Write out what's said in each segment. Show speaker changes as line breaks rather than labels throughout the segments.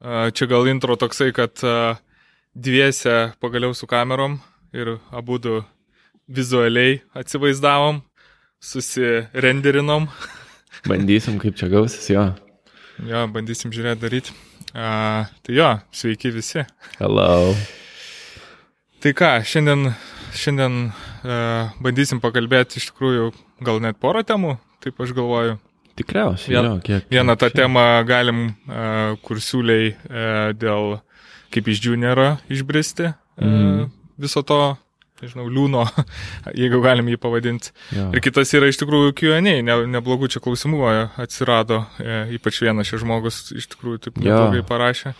Čia gal intro toksai, kad dviese pagaliau su kamerom ir abu du vizualiai atsivaizdavom, susirenderinom.
Bandysim, kaip čia gausis, jo.
Jo, bandysim žiūrėti daryti. A, tai jo, sveiki visi.
Hello.
Tai ką, šiandien, šiandien a, bandysim pakalbėti iš tikrųjų gal net porą temų, taip aš galvoju.
Tikriausiai.
Vien,
jo, kiek,
vieną tą
kiek-
temą galim, uh, kur siūliai uh, dėl kaip iš junioro išbristi
Mhm.
viso to, nežinau, liūno, jeigu galim jį pavadinti.
Jo.
Ir kitas yra iš tikrųjų Q&A, ne, neblogų čia klausimų e, atsirado, e, ypač vienas šis žmogus iš tikrųjų taip neblogai parašė.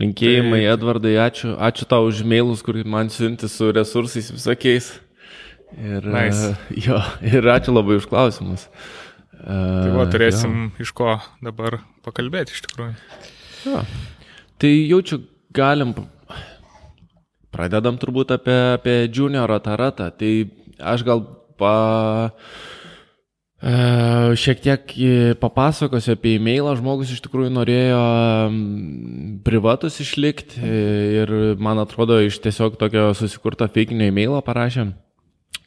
Linkėjimai,
Tai-
Edvardai, ačiū, ačiū tau už mailus, kur man siunti su resursais visokiais. Ir,
Nice.
e, jo, ir ačiū labai už klausimus.
Tai va, turėsim jo. iš ko dabar pakalbėti iš tikrųjų.
Jo. Tai jaučiu, galim. Pradedam turbūt apie, apie junioro tą ratą. Tai aš gal pa, e, šiek tiek papasakosiu apie e-mailą. Žmogus iš tikrųjų norėjo privatus išlikti e, ir man atrodo iš tiesiog tokio susikurto feikinio e-mailo parašė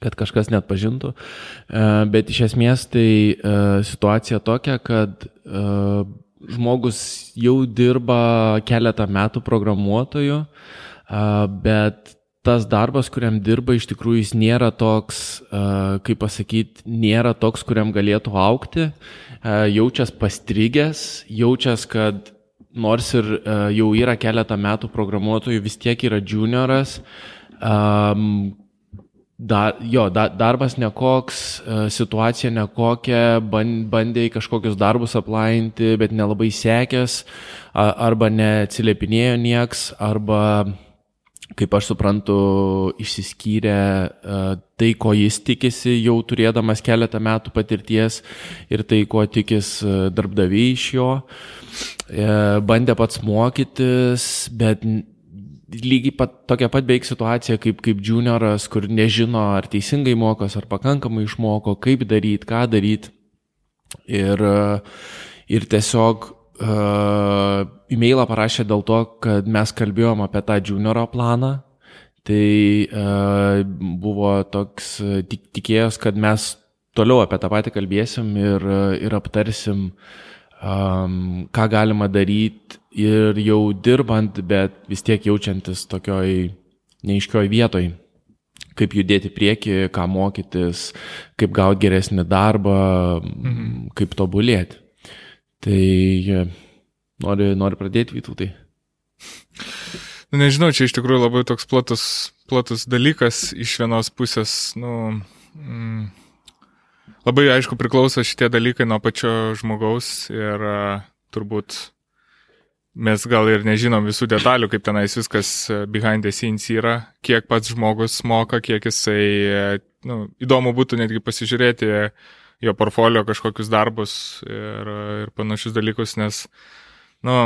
kad kažkas net pažintų. E, Bet iš esmės tai e, situacija tokia, kad e, žmogus jau dirba keletą metų programuotoju, bet tas darbas, kuriam dirba, iš tikrųjų jis nėra toks, kaip pasakyti, nėra toks, kuriam galėtų aukti, jaučias pastrigęs, jaučias, kad nors ir jau yra keletą metų programuotojų, vis tiek yra junioras, um, Dar, jo, da, darbas nekoks, e, situacija nekokia, ban- bandė į kažkokius darbus aplainti, bet nelabai sekęs, a- arba neatsiliepinėjo nieks, arba, kaip aš suprantu, išsiskyrė e, tai, ko jis tikisi, jau turėdamas keletą metų patirties ir tai, ko tikis e, darbdaviai iš jo. Bandė pats mokytis, bet lygiai pat, tokia pat beveik situacija kaip, kaip junioras, kur nežino, ar teisingai mokos, ar pakankamai išmoko, kaip daryti, ką daryti. Ir, e, ir tiesiog uh, e-mailą parašė dėl to, kad mes kalbėjom apie tą junioro planą. Tai uh, buvo toks, e, tik, tikėjos, kad mes toliau apie tą patį kalbėsim ir, e, ir aptarsim, um, ką galima daryti ir jau dirbant, bet vis tiek jaučiantis tokioj neiškioj vietoj. Kaip judėti į priekį, ką mokytis, kaip gauti geresnį darbą, mhm. kaip tobulėti. Tai e, nori, nori pradėti vytautai.
Nu, nežinau, čia iš tikrųjų labai toks platus, platus dalykas iš vienos pusės. Nu, mm, labai aišku priklauso šitie dalykai nuo pačio žmogaus ir uh, turbūt mes gal ir nežinom visų detalių, kaip tenais viskas e, behind the scenes yra, kiek pats žmogus moka, kiek jisai, e, nu, įdomu būtų netgi pasižiūrėti jo portfolio kažkokius darbus ir, ir panašius dalykus, nes, nu,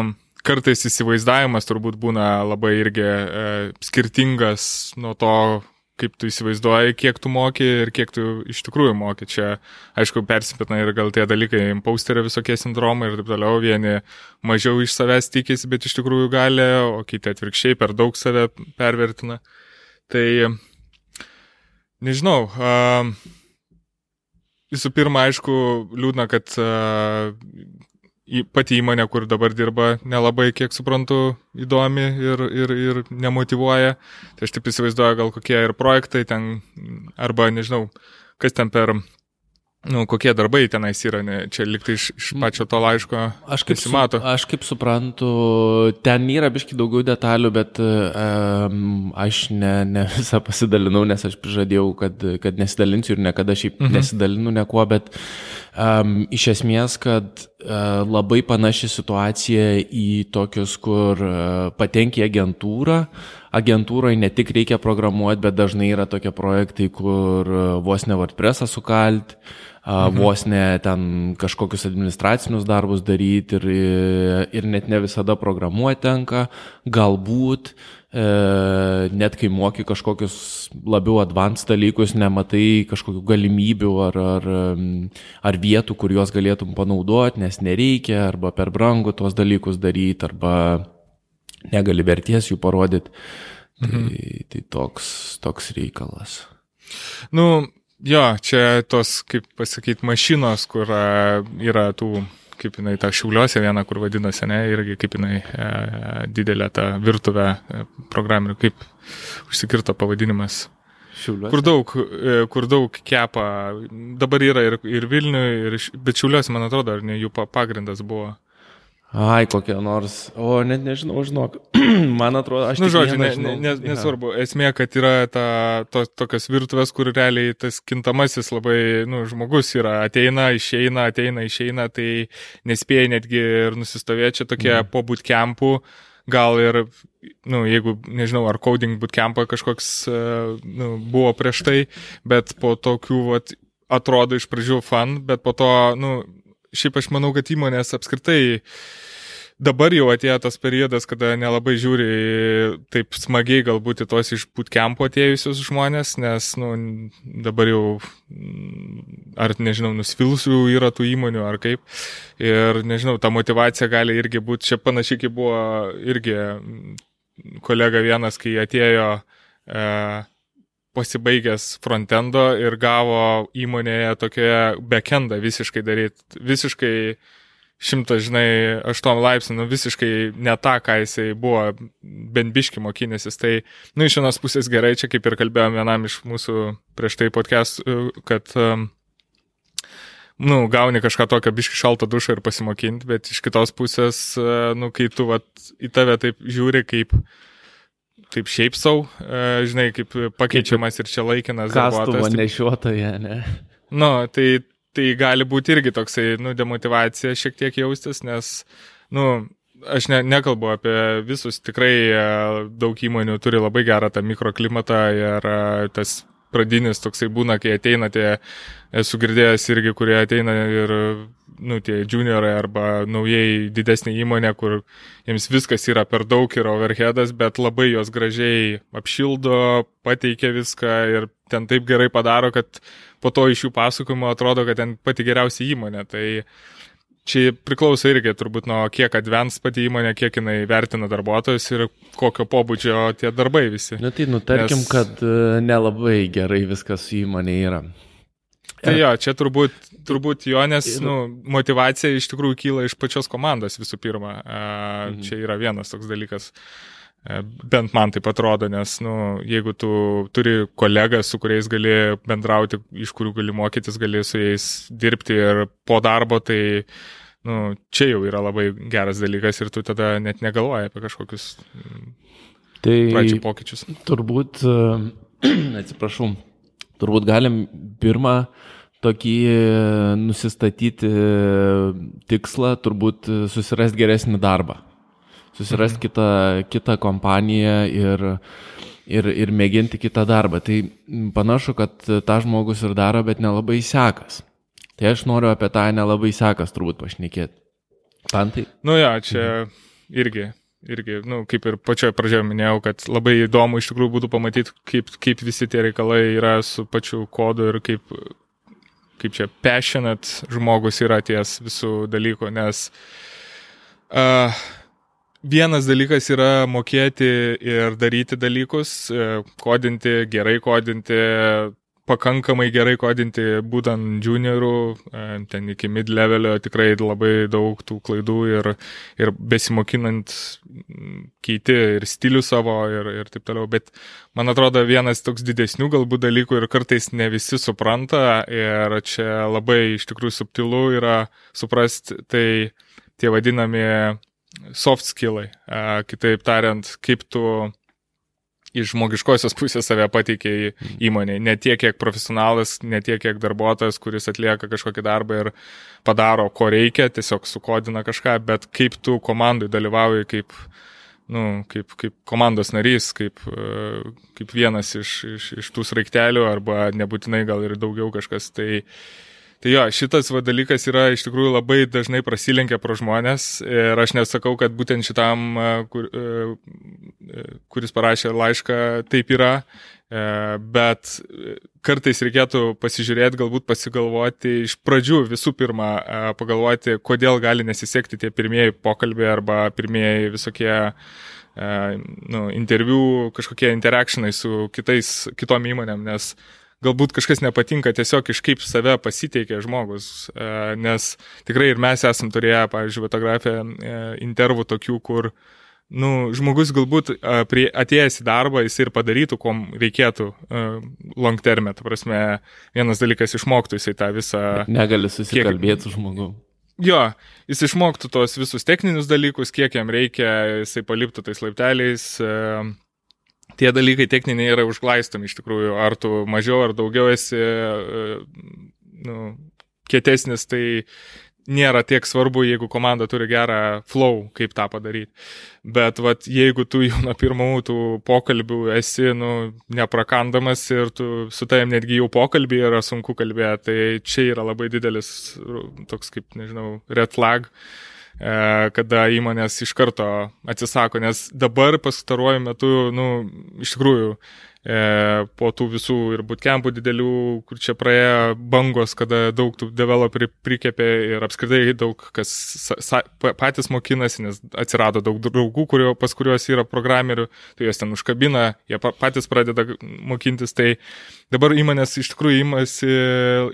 kartais įsivaizdavimas turbūt būna labai irgi e, skirtingas nuo to, kaip tu įsivaizduoji, kiek tu moki ir kiek tu iš tikrųjų moki. Čia, aišku, persipina ir gal tie dalykai, imposterio visokie sindromai ir taip toliau, vieni mažiau iš savęs tikisi, bet iš tikrųjų gali, o kiti atvirkščiai per daug save pervertina. Tai, nežinau, a, visų pirma, aišku, liūdna, kad į- pati įmonė, kur dabar dirba, nelabai, kiek suprantu, įdomi ir, ir, ir nemotivuoja. Tai aš taip įsivaizduoju, gal kokie ir projektai ten, arba nežinau, kas ten per, nu, kokie darbai tenais yra, ne, čia liktai iš, iš pačio to laiško
Aš kaip, su, aš kaip suprantu, ten yra biški daugiau detalių, bet um, aš ne, ne visą pasidalinau, nes aš prižadėjau, kad, kad nesidalinsiu ir niekada šiaip mhm. nesidalinu niekuo, bet um, iš esmės, kad uh, labai panaši situacija į tokius, kur uh, patenki agentūrą. Agentūroje ne tik reikia programuoti, bet dažnai yra tokie projektai, kur uh, vos ne WordPress'ą sukalt, mhm. vos ne ten kažkokius administracinius darbus daryti ir, ir net ne visada programuoti tenka, galbūt e, net kai moki kažkokius labiau advanced dalykus, nematai kažkokių galimybių ar, ar, ar vietų, kur juos galėtum panaudoti, nes nereikia, arba per brangu tuos dalykus daryti, arba negali verties jų parodyti. Tai, mhm. tai toks, toks reikalas.
Nu, jo, čia tos, kaip pasakyti, mašinos, kur yra tų kaip jinai ta šiauliuose viena, kur vadinasi, ne, irgi kaip jinai e, didelė ta virtuvė e, programerių, kaip užsikirto pavadinimas. Šiauliuose. Kur daug, e, kur daug kepa, dabar yra ir, ir Vilniuje, ir, bet šiauliuose, man atrodo, ar ne jų pagrindas buvo.
Ai, kokia nors, o net nežinau, žinok, man atrodo, aš...
Nu, žodžiu, ne, ne, ne, nesvarbu, esmė, kad yra ta, to, tokios virtuvės, kur realiai tas kintamasis labai, nu, žmogus yra, ateina, išeina, ateina, išeina, tai nespėja netgi ir nusistovėti čia tokie mm. po bootcampų, gal ir, nu, jeigu, nežinau, ar coding bootcampą kažkoks, e, nu, buvo prieš tai, bet po tokių, vat, atrodo iš pradžių fan, bet po to, nu, šiaip aš manau, kad įmonės apskritai dabar jau atėjo tas periodas, kada nelabai žiūri taip smagiai galbūt į tos iš putkempo atėjusius žmonės, nes nu, dabar jau, ar nežinau, nusvilusių yra tų įmonių ar kaip. Ir nežinau, ta motivacija gali irgi būti, čia panašiai kaip buvo irgi kolega vienas, kai atėjo e, pasibaigęs frontendo ir gavo įmonėje tokioje backendą visiškai daryti, visiškai šimtas, žinai, aštuom laipsnių, nu visiškai ne tą, ką jisai buvo bent biški mokinėsis. Tai, nu, iš vienos pusės gerai, čia kaip ir kalbėjom vienam iš mūsų prieš tai podcast, kad, nu, gauni kažką tokio biški šalto dušą ir pasimokinti, bet iš kitos pusės, nu, kai tu, vat, į tave taip žiūri kaip taip šiaip savo, e, žinai, kaip pakeičiamas ir čia laikinas
darbuotojas. Kastuvo nešiotoje, ne?
Nu, tai, tai gali būti irgi toksai, nu, demotivacija šiek tiek jaustis, nes, nu, aš ne, nekalbu apie visus, tikrai e, daug įmonių turi labai gerą tą mikroklimatą ir e, tas pradinis toksai būna, kai ateina tie, esu girdėjęs irgi, kurie ateina ir nu, tie juniorai arba naujai didesnė įmonė, kur jiems viskas yra per daug ir overheadas, bet labai jos gražiai apšildo, pateikia viską ir ten taip gerai padaro, kad po to iš jų pasakojimo atrodo, kad ten pati geriausia įmonė. Tai čia priklauso irgi turbūt nuo kiek advents pati įmonė, kiek jinai vertina darbuotojus ir kokio pobūdžio tie darbai visi.
Na tai, nu, tarkim, Nes... kad e, nelabai gerai viskas įmonė yra.
Tai jo, čia turbūt, turbūt jo, nes nu, motivacija iš tikrųjų kyla iš pačios komandos visų pirma. Mhm. Čia yra vienas toks dalykas. Bent man tai atrodo, nes nu, jeigu tu turi kolegą, su kuriais gali bendrauti, iš kurių gali mokytis, gali su jais dirbti ir po darbo, tai nu, čia jau yra labai geras dalykas ir tu tada net negalvoji apie kažkokius tai pradžių pokyčius.
Turbūt, atsiprašau, turbūt galim pirmą tokį nusistatyti tikslą, turbūt susirasti geresnį darbą. Susirasti mhm. kitą, kitą kompaniją ir, ir, ir mėginti kitą darbą. Tai panašu, kad tą žmogus ir daro, bet nelabai sekas. Tai aš noriu apie tą nelabai sekas turbūt pašnekėti. Pantai?
Nu jo, čia mhm. irgi irgi, nu, kaip ir pačioje pradžioje minėjau, kad labai įdomu iš tikrųjų būtų pamatyti, kaip, kaip visi tie reikalai yra su pačiu kodu ir kaip, kaip čia passionate žmogus yra ties visų dalykų, nes uh, vienas dalykas yra mokėti ir daryti dalykus, kodinti, gerai kodinti, pakankamai gerai kodinti būtent juniorų, e, ten iki mid-levelio tikrai labai daug tų klaidų ir, ir besimokinant keiti ir stilių savo ir, ir taip toliau. Bet man atrodo vienas toks didesnių galbūt dalykų ir kartais ne visi supranta ir čia labai iš tikrųjų subtilu yra suprasti tai tie vadinami soft skillai. E, kitaip tariant, kaip tu iš žmogiškosios pusės save pateikė į įmonę. Ne tiek, kiek profesionalas, ne tiek, kiek darbuotojas, kuris atlieka kažkokį darbą ir padaro, ko reikia, tiesiog sukodina kažką, bet kaip tu komandai dalyvauji, kaip, nu, kaip, kaip komandos narys, kaip, kaip vienas iš, iš, iš tų sraiktelių arba nebūtinai gal ir daugiau kažkas. Tai, Tai jo, šitas va, dalykas yra iš tikrųjų labai dažnai prasilenkia pro žmonės ir aš nesakau, kad būtent šitam, kur, kuris parašė laišką, taip yra, bet kartais reikėtų pasižiūrėti, galbūt pasigalvoti iš pradžių visų pirma, pagalvoti, kodėl gali nesisekti tie pirmieji pokalbiai arba pirmieji visokie nu, interviu, kažkokie interakcionai su kitais, kitom įmonėm, nes galbūt kažkas nepatinka tiesiog iš kaip save pasiteikė žmogus, e, nes tikrai ir mes esam turėję, pavyzdžiui, fotografiją e, intervų tokių, kur nu, žmogus galbūt e, prie, atėjęs į darbą jis ir padarytų, ko reikėtų long terme, ta prasme, vienas dalykas išmoktų jisai tą visą...
Negali susikalbėti su žmogu.
Jo, jis išmoktų tos visus techninius dalykus, kiek jam reikia, jisai paliptų tais laipteliais. Tie dalykai techniniai yra užglaistomi iš tikrųjų, ar tu mažiau ar daugiau esi nu, kietesnis, tai nėra tiek svarbu, jeigu komanda turi gerą flow, kaip tą padaryti. Bet vat, jeigu tu jau nuo pirmų tų pokalbių esi nu, neprakandamas ir tu su tavim netgi jau pokalbį yra sunku kalbėti, tai čia yra labai didelis toks kaip, nežinau, red flag e, kada įmonės iš karto atsisako, nes dabar pastaruoju metu, nu, iš tikrųjų, E, po tų visų ir bootcampų didelių, kur čia praėjo bangos, kada daug tų developerių prikėpė ir apskritai daug kas patys mokinasi, nes atsirado daug draugų, kurio, pas kuriuos yra programerių, tai juos ten užkabina, jie patys pradeda mokintis, tai dabar įmonės iš tikrųjų imasi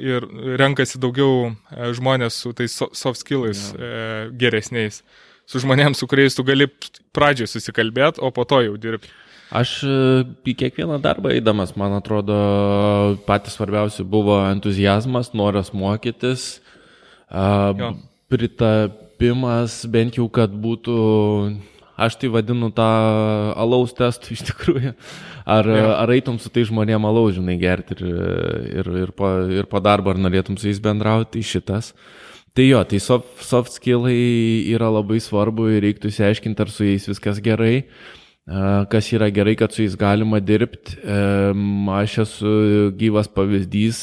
ir renkasi daugiau e, žmonės su tais soft skillais ja. E, geresniais, su žmonėms, su kuriais tu gali pradžioje susikalbėti, o po to jau dirbti.
Aš e, į kiekvieną darbą eidamas, man atrodo, patys svarbiausi buvo entuzijazmas, noras mokytis, jo. pritapimas, bent jau, kad būtų, aš tai vadinu tą alaus testų iš tikrųjų, ar, jo. ar eitum su tai žmonėm alaus, žinai, gerti ir, ir, ir, po, ir po darbo, ar norėtum su jais bendrauti, tai šitas. Tai jo, tai soft, soft skillai yra labai svarbu ir reiktų įsiaiškinti, ar su jais viskas gerai. Uh, kas yra gerai, kad su jais galima dirbti. Aš esu gyvas pavyzdys,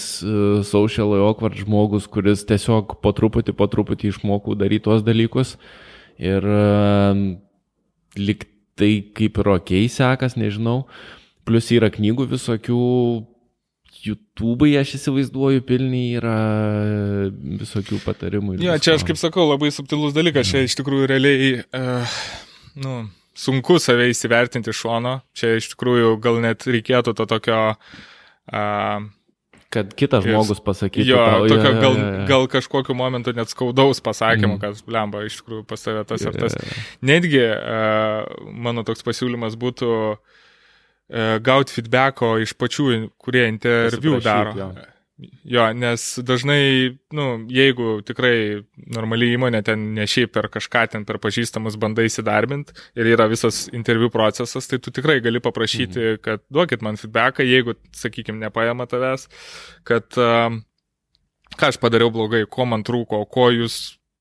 socially awkward žmogus, kuris tiesiog po truputį, po truputį išmokau daryti tuos dalykus. Ir lik tai kaip ir ok sekas, nežinau. Plus yra knygų visokių, YouTube'ai aš įsivaizduoju pilni yra visokių patarimų.
Ja, čia aš kaip sakau, labai subtilus dalykas, čia iš tikrųjų realiai, uh, nu, sunku save įsivertinti iš šono. Čia iš tikrųjų gal net reikėtų to tokio... Uh,
kad kitas žmogus pasakytų.
Jo, tau, tokio ja, ja, gal, ja, ja. gal kažkokiu momentu net skaudaus pasakymu, mm. kad blemba iš tikrųjų pas tave tas ir tas. Ja, ja, ja. Netgi uh, mano toks pasiūlymas būtų uh, gauti feedbacko iš pačių, kurie interviu daro. Ja. Jo, nes dažnai, nu, jeigu tikrai normali įmonė ten ne šiaip per kažką ten per pažįstamus bandai įsidarbinti ir yra visas interviu procesas, tai tu tikrai gali paprašyti, mhm. kad duokit man feedbacką, jeigu, sakykime, nepaėma tavęs, kad uh, ką aš padariau blogai, ko man trūko, ko jūs,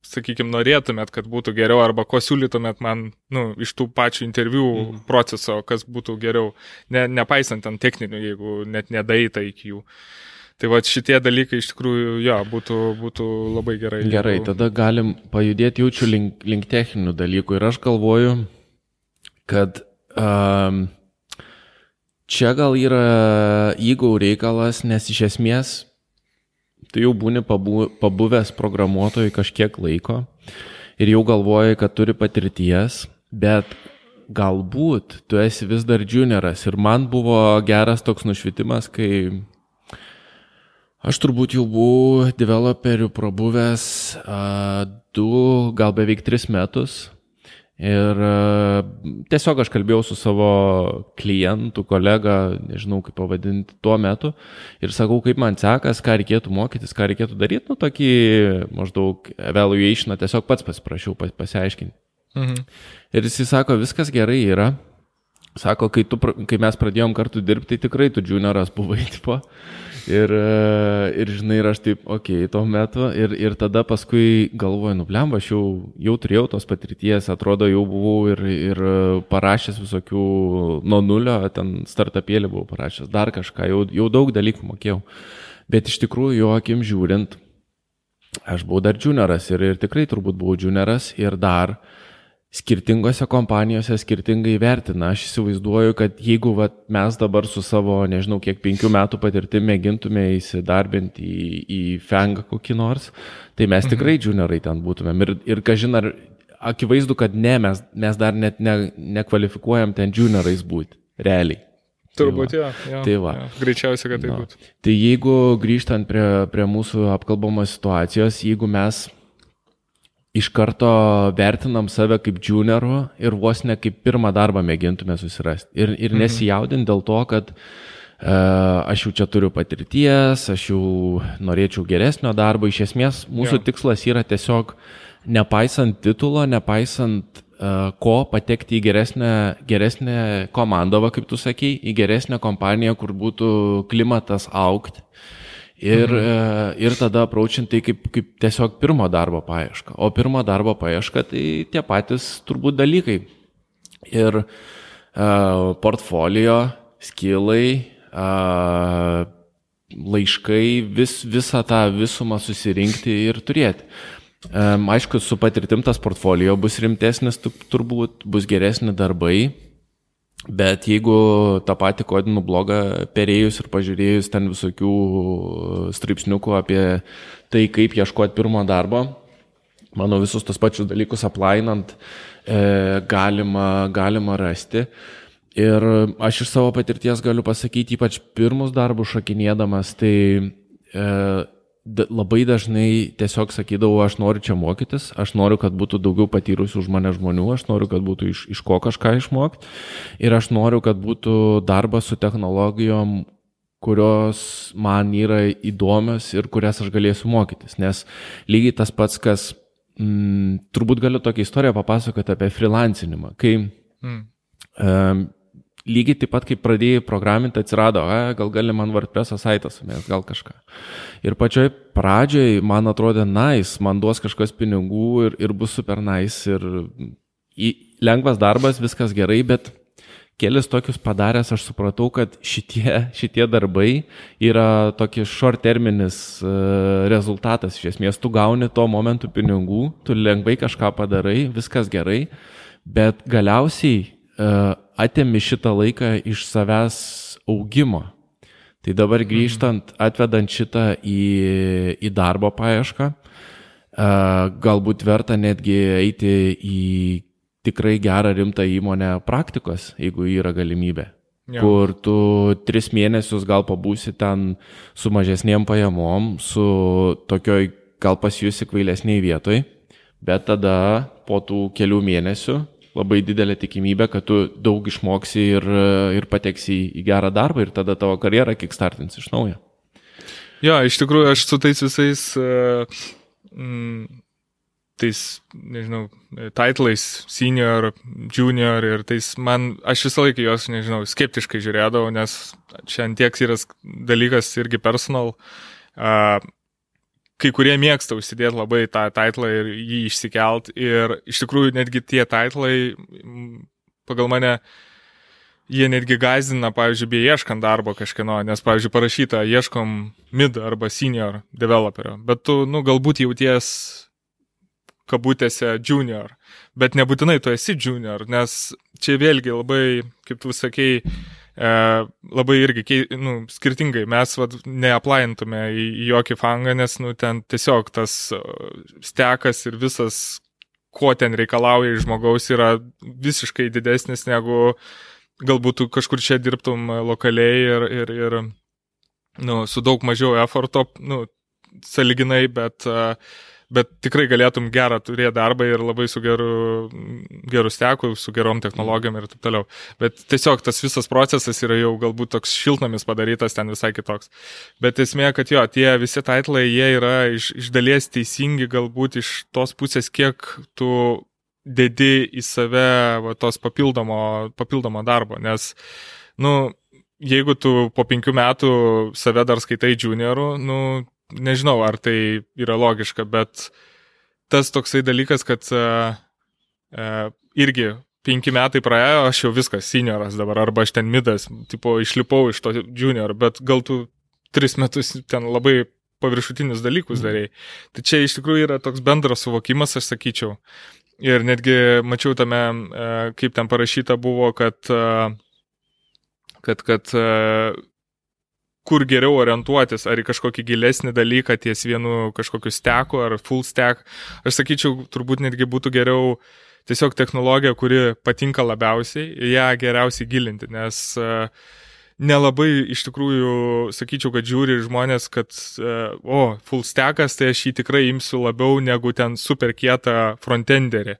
sakykime, norėtumėt, kad būtų geriau, arba ko siūlytumėt man, nu, iš tų pačių interviu mhm. proceso, kas būtų geriau, ne, nepaisant ten techninių, jeigu net nedaita iki jų. Uh, Tai va šitie dalykai iš tikrųjų, jo, būtų, būtų labai gerai.
Gerai, jeigu... tada galim pajudėti jaučiu link, link techninių dalykų ir aš galvoju, kad um, čia gal yra įgau reikalas, nes iš esmės tu jau būni pabu, pabuvęs programuotojui kažkiek laiko ir jau galvoji, kad turi patirties, bet galbūt tu esi vis dar junioras ir man buvo geras toks nušvitimas, kai Aš turbūt jau buvau developerių prabuvęs a, du, gal beveik tris metus. Ir a, tiesiog aš kalbėjau su savo klientu, kolega, nežinau kaip pavadinti tuo metu. Ir sakau, kaip man sekas, ką reikėtų mokytis, ką reikėtų daryti. Nu, tokį maždaug evaluationą tiesiog pats pasiprašiau pas, pasiaiškinti. Mhm. Ir jis sako, viskas gerai yra. Sako, kai, tu, kai mes pradėjom kartu dirbti, tai tikrai tu junioras buvai, tipo. Ir, e, ir žinai, ir aš taip, okei, okay, tuo metu. Ir, ir tada paskui galvoju, nublem, aš jau, jau turėjau tos patirties, atrodo, jau buvau ir, ir parašęs visokių nuo nulio, ten startupėlį buvau parašęs, dar kažką, jau, jau daug dalykų mokėjau. Bet iš tikrųjų, jo akim žiūrint, aš buvau dar junioras ir, ir tikrai turbūt buvau junioras ir dar skirtingose kompanijose skirtingai vertina. Aš įsivaizduoju, kad jeigu vat, mes dabar su savo, nežinau, kiek penkių metų patirtimi mėgintume įsidarbinti į, į fengą kokį nors, tai mes mhm. tikrai juniorai ten būtumėm. Ir, ir kažin ar, akivaizdu, kad ne, mes, mes dar net ne, nekvalifikuojam ten juniorais būti, realiai.
Turbūt, tai jo. jo
tai va.
Jo, greičiausiai, kad tai
Na.
būtų.
Tai jeigu grįžtant prie, prie mūsų apkalbamos situacijos, jeigu mes iš karto vertinam save kaip juniorų ir vos ne kaip pirmą darbą mėgintume susirasti. Ir, ir nesijaudint dėl to, kad uh, aš jau čia turiu patirties, aš jau norėčiau geresnio darbo. Iš esmės, mūsų
Jo.
tikslas yra tiesiog, nepaisant titulo, nepaisant uh, ko, patekti į geresnę, geresnę komandą, va, kaip tu sakei, į geresnę kompaniją, kur būtų klimatas aukti. Ir, mhm. ir tada apraučinti tai kaip, kaip tiesiog pirmo darbo paieška. O pirmo darbo paieška tai tie patys turbūt dalykai. Ir uh, portfolio, skilai, uh, laiškai, vis, visą tą visumą susirinkti ir turėti. Um, aišku, su patirtim tas portfolio bus rimtesnis, tu- turbūt bus geresni darbai, Bet jeigu tą patį kodinų blogą perėjus ir pažiūrėjus ten visokių straipsniukų apie tai, kaip ieškoti pirmo darbo, manau, visus tos pačius dalykus aplainant e, galima, galima rasti. Ir aš iš savo patirties galiu pasakyti, ypač pirmus darbus šakinėdamas, tai e, labai dažnai tiesiog sakydavau, aš noriu čia mokytis, aš noriu, kad būtų daugiau patyrusių už mane žmonių, aš noriu, kad būtų iš, iš ko kažką išmokti ir aš noriu, kad būtų darbas su technologijom, kurios man yra įdomios ir kurias aš galėsiu mokytis. Nes lygiai tas pats, kas, mm, turbūt galiu tokią istoriją papasakoti apie freelancinimą. Kai
Mm.
um, lygiai taip pat, kai pradėjai programinti, atsirado, a, gal gali man WordPress saitas, mes gal kažką. Ir pačioj pradžioj man atrodė nice, man duos kažkas pinigų ir, ir bus super nice ir į, lengvas darbas, viskas gerai, bet kelis tokius padaręs aš supratau, kad šitie, šitie darbai yra tokie short terminis uh, rezultatas. Iš esmės, tu gauni tuo momentu pinigų, tu lengvai kažką padarai, viskas gerai, bet galiausiai uh, atėmi šitą laiką iš savęs augimo. Tai dabar grįžtant, atvedant šitą į, į darbo paiešką, galbūt verta netgi eiti į tikrai gerą rimtą įmonę praktikos, jeigu yra galimybė.
Jo.
Kur tu tris mėnesius gal pabūsi ten su mažesniem pajamom, su tokioj gal pasijusi kvailesniai vietoj, bet tada po tų kelių mėnesių labai didelė tikimybė, kad tu daug išmoksi ir, ir pateksi į, gerą darbą ir tada tavo karjerą kickstartins iš naujo.
Jo, iš tikrųjų, aš su tais visais, uh, mm, tais, nežinau, titlais, senior, junior ir tais, man, aš visą laiką juos, nežinau, skeptiškai žiūrėdavau, nes čia antieks yra dalykas irgi personal. Uh, kai kurie mėgsta užsidėti labai tą titlą ir jį išsikelt. Ir iš tikrųjų netgi tie titlai, pagal mane, jie netgi gazdina, pavyzdžiui, beieškant darbo kažkieno, nes, pavyzdžiui, parašyta, ieškom mid arba senior developerio, bet tu, nu, galbūt jauties kabutėse junior, bet nebūtinai tu esi junior, nes čia vėlgi labai, kaip tu sakei, e, labai irgi nu, skirtingai. Mes vat, neaplaintume į, į jokį fangą, nes nu, ten tiesiog tas e, stekas ir visas, ko ten reikalauja iš žmogaus, yra visiškai didesnis negu galbūt tu kažkur čia dirbtum lokaliai ir, ir, ir nu, su daug mažiau eforto, nu, saliginai, bet uh, bet tikrai galėtum gerą turėti darbą ir labai su geru, geru steku, su gerom technologijom ir taip toliau. Bet tiesiog tas visas procesas yra jau galbūt toks šiltnamis padarytas, ten visai kitoks. Bet esmė, kad jo, tie visi titlai, jie yra iš, iš dalies teisingi galbūt iš tos pusės, kiek tu dedi į save va, tos papildomo, papildomo darbo. Nes, nu, jeigu tu po penkių metų save dar skaitai junioru, nu, nežinau, ar tai yra logiška, bet tas toksai dalykas, kad uh, uh, irgi penki metai praėjo, aš jau viskas, senioras dabar, arba aš ten midas, tipo, išlipau iš to junior, bet gal tu tris metus ten labai paviršutinius dalykus darai. Tai čia iš tikrųjų yra toks bendras suvokimas, aš sakyčiau. Ir netgi mačiau tame, uh, kaip ten parašyta buvo, kad, kad, kad kur geriau orientuotis, ar į kažkokį gilesnį dalyką ties vienu kažkokiu steku ar full stack. Aš sakyčiau, turbūt netgi būtų geriau tiesiog technologija, kuri patinka labiausiai, ją geriausiai gilinti, nes uh, nelabai iš tikrųjų sakyčiau, kad žiūri žmonės, kad, uh, o, full stackas, tai aš jį tikrai imsiu labiau negu ten super kietą frontenderį.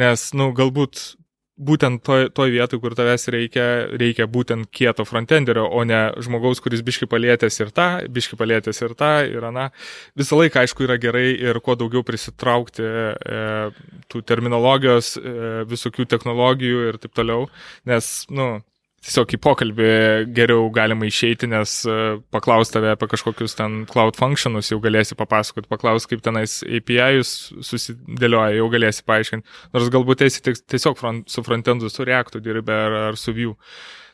Nes, na, nu, galbūt būtent toj, toj vietoj, kur tavęs reikia, reikia būtent kieto frontenderio, o ne žmogaus, kuris biški palėtęs ir tą, biški palėtęs ir tą, ir aną. Visą laiką, aišku, yra gerai ir kuo daugiau prisitraukti e, tų terminologijos, e, visokių technologijų ir taip toliau, nes, nu, tiesiog į pokalbį geriau galima išeiti, nes e, paklaus tave apie kažkokius ten cloud functionus, jau galėsi papasakoti, paklaus, kaip tenais API-us susidėlioja, jau galėsi paaiškinti. Nors galbūt esi tiesiog front, su frontendu, su Reactu dirbi ar, ar su Vue.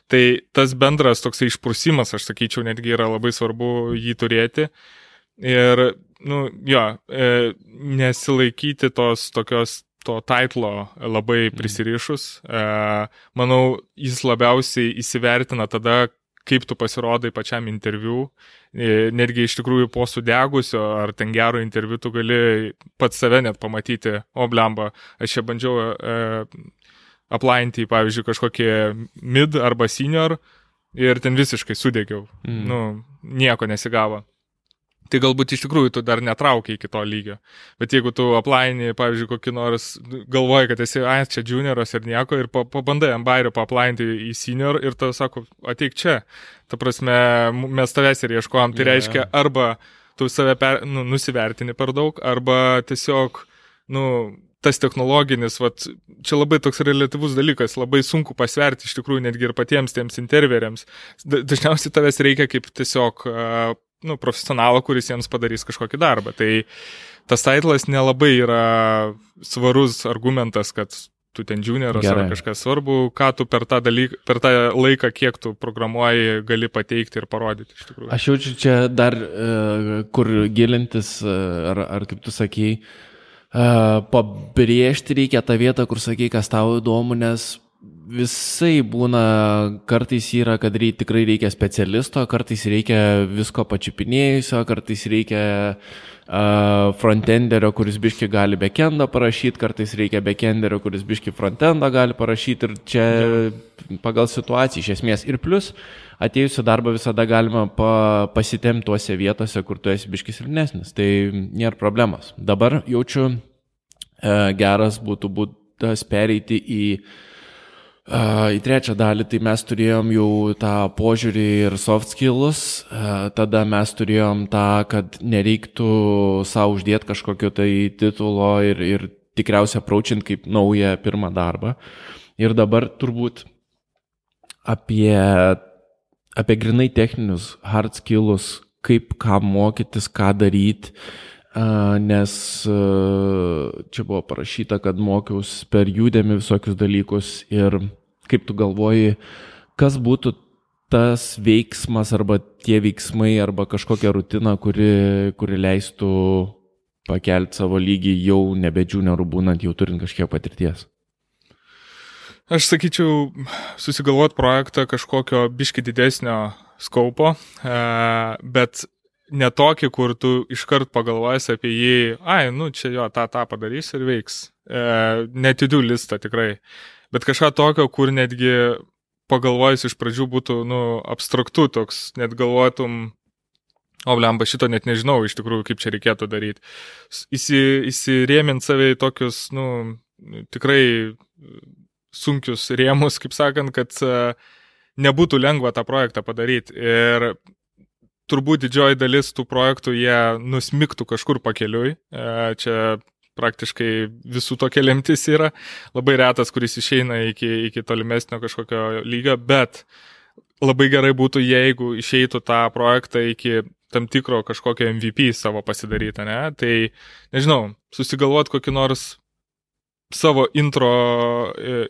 Tai tas bendras toksai išprusimas, aš sakyčiau, netgi yra labai svarbu jį turėti. Ir, nu, jo, e, nesilaikyti tos tokios to titlo labai mhm. prisirišus. E, manau, jis labiausiai įsivertina tada, kaip tu pasirodai pačiam interviu. E, netgi iš tikrųjų po sudegusio ar ten gero interviu tu gali pats save net pamatyti, o blemba, aš čia bandžiau e, aplainti, pavyzdžiui, kažkokį mid arba senior ir ten visiškai sudegiau. Mm. Nu, nieko nesigavo tai galbūt iš tikrųjų tu dar netraukiai iki to lygio. Bet jeigu tu aplaini, pavyzdžiui, kokį nors, galvoji, kad esi, ai, čia junioras ir nieko, ir pabandai ant bairio paaplainti į senior ir tau sako, ateik čia. Ta prasme, mes tavęs ir ieškojom. Tai yeah. reiškia, arba tu save per, nu, nusivertini per daug, arba tiesiog, nu, tas technologinis, vat, čia labai toks relativus dalykas, labai sunku pasverti iš tikrųjų netgi ir patiems tiems interveriams. Dažniausiai tavęs reikia kaip tiesiog nu, profesionalą, kuris jiems padarys kažkokį darbą. Tai tas titlas nelabai yra svarus argumentas, kad tu ten junioras Gerai. ar kažkas svarbu, ką tu per tą, dalyk, per tą laiką, kiek tu programuoji, gali pateikti ir parodyti iš tikrųjų.
Aš jaučiu čia dar, e, kur gilintis, e, ar, ar kaip tu sakei, e, pabrėžti reikia tą vietą, kur sakei, kas tau įdomu, nes Visai būna, kartais yra, kad rei, tikrai reikia specialisto, kartais reikia visko pačiupinėjusio, kartais reikia uh, frontenderio, kuris biški gali backendą parašyti, kartais reikia backenderio, kuris biški frontendą gali parašyti ir čia pagal situaciją iš esmės. Ir plus, atėjusiu darbą visada galima pa, pasitemti tuose vietose, kur tu esi biškis silpnesnis. Tai nėra problemos. Dabar jaučiu, uh, geras būtų būtas pereiti į uh, Į trečią dalį tai mes turėjom jau tą požiūrį ir soft skills, tada mes turėjom tą, kad nereiktų savo uždėti kažkokio tai titulo ir, ir tikriausiai apraučint kaip naują pirmą darbą. Ir dabar turbūt apie, apie grinai techninius hard skills, kaip ką mokytis, ką daryti, nes čia buvo parašyta, kad mokiausi per judėmi visokius dalykus ir kaip tu galvoji, kas būtų tas veiksmas arba tie veiksmai arba kažkokia rutina, kuri, kuri leistų pakelti savo lygį jau nebe juniorų būnant, jau turint kažkiek patirties?
Aš sakyčiau, susigalvoti projektą kažkokio biški didesnio skaupo, e, bet ne tokį, kur tu iškart pagalvojasi apie jį, ai, nu čia jo, tą, tą padarys ir veiks. E, Netidių listą tikrai bet kažką tokio, kur netgi pagalvojus iš pradžių būtų, nu, abstraktu toks, net galvotum, o blemba, šito net nežinau iš tikrųjų, kaip čia reikėtų daryti. Įsi, įsirėmint save į tokius, nu, tikrai sunkius rėmus, kaip sakant, kad uh, nebūtų lengva tą projektą padaryti. Ir turbūt didžioji dalis tų projektų jie nusmiktų kažkur pakeliui. Uh, čia praktiškai visų tokia lemtis yra. Labai retas, kuris išeina iki, iki tolimesnio kažkokio lygio, bet labai gerai būtų, jeigu išeitų tą projektą iki tam tikro kažkokio MVP savo pasidarytą, ne? Tai, nežinau, susigalvot kokį nors savo intro, e,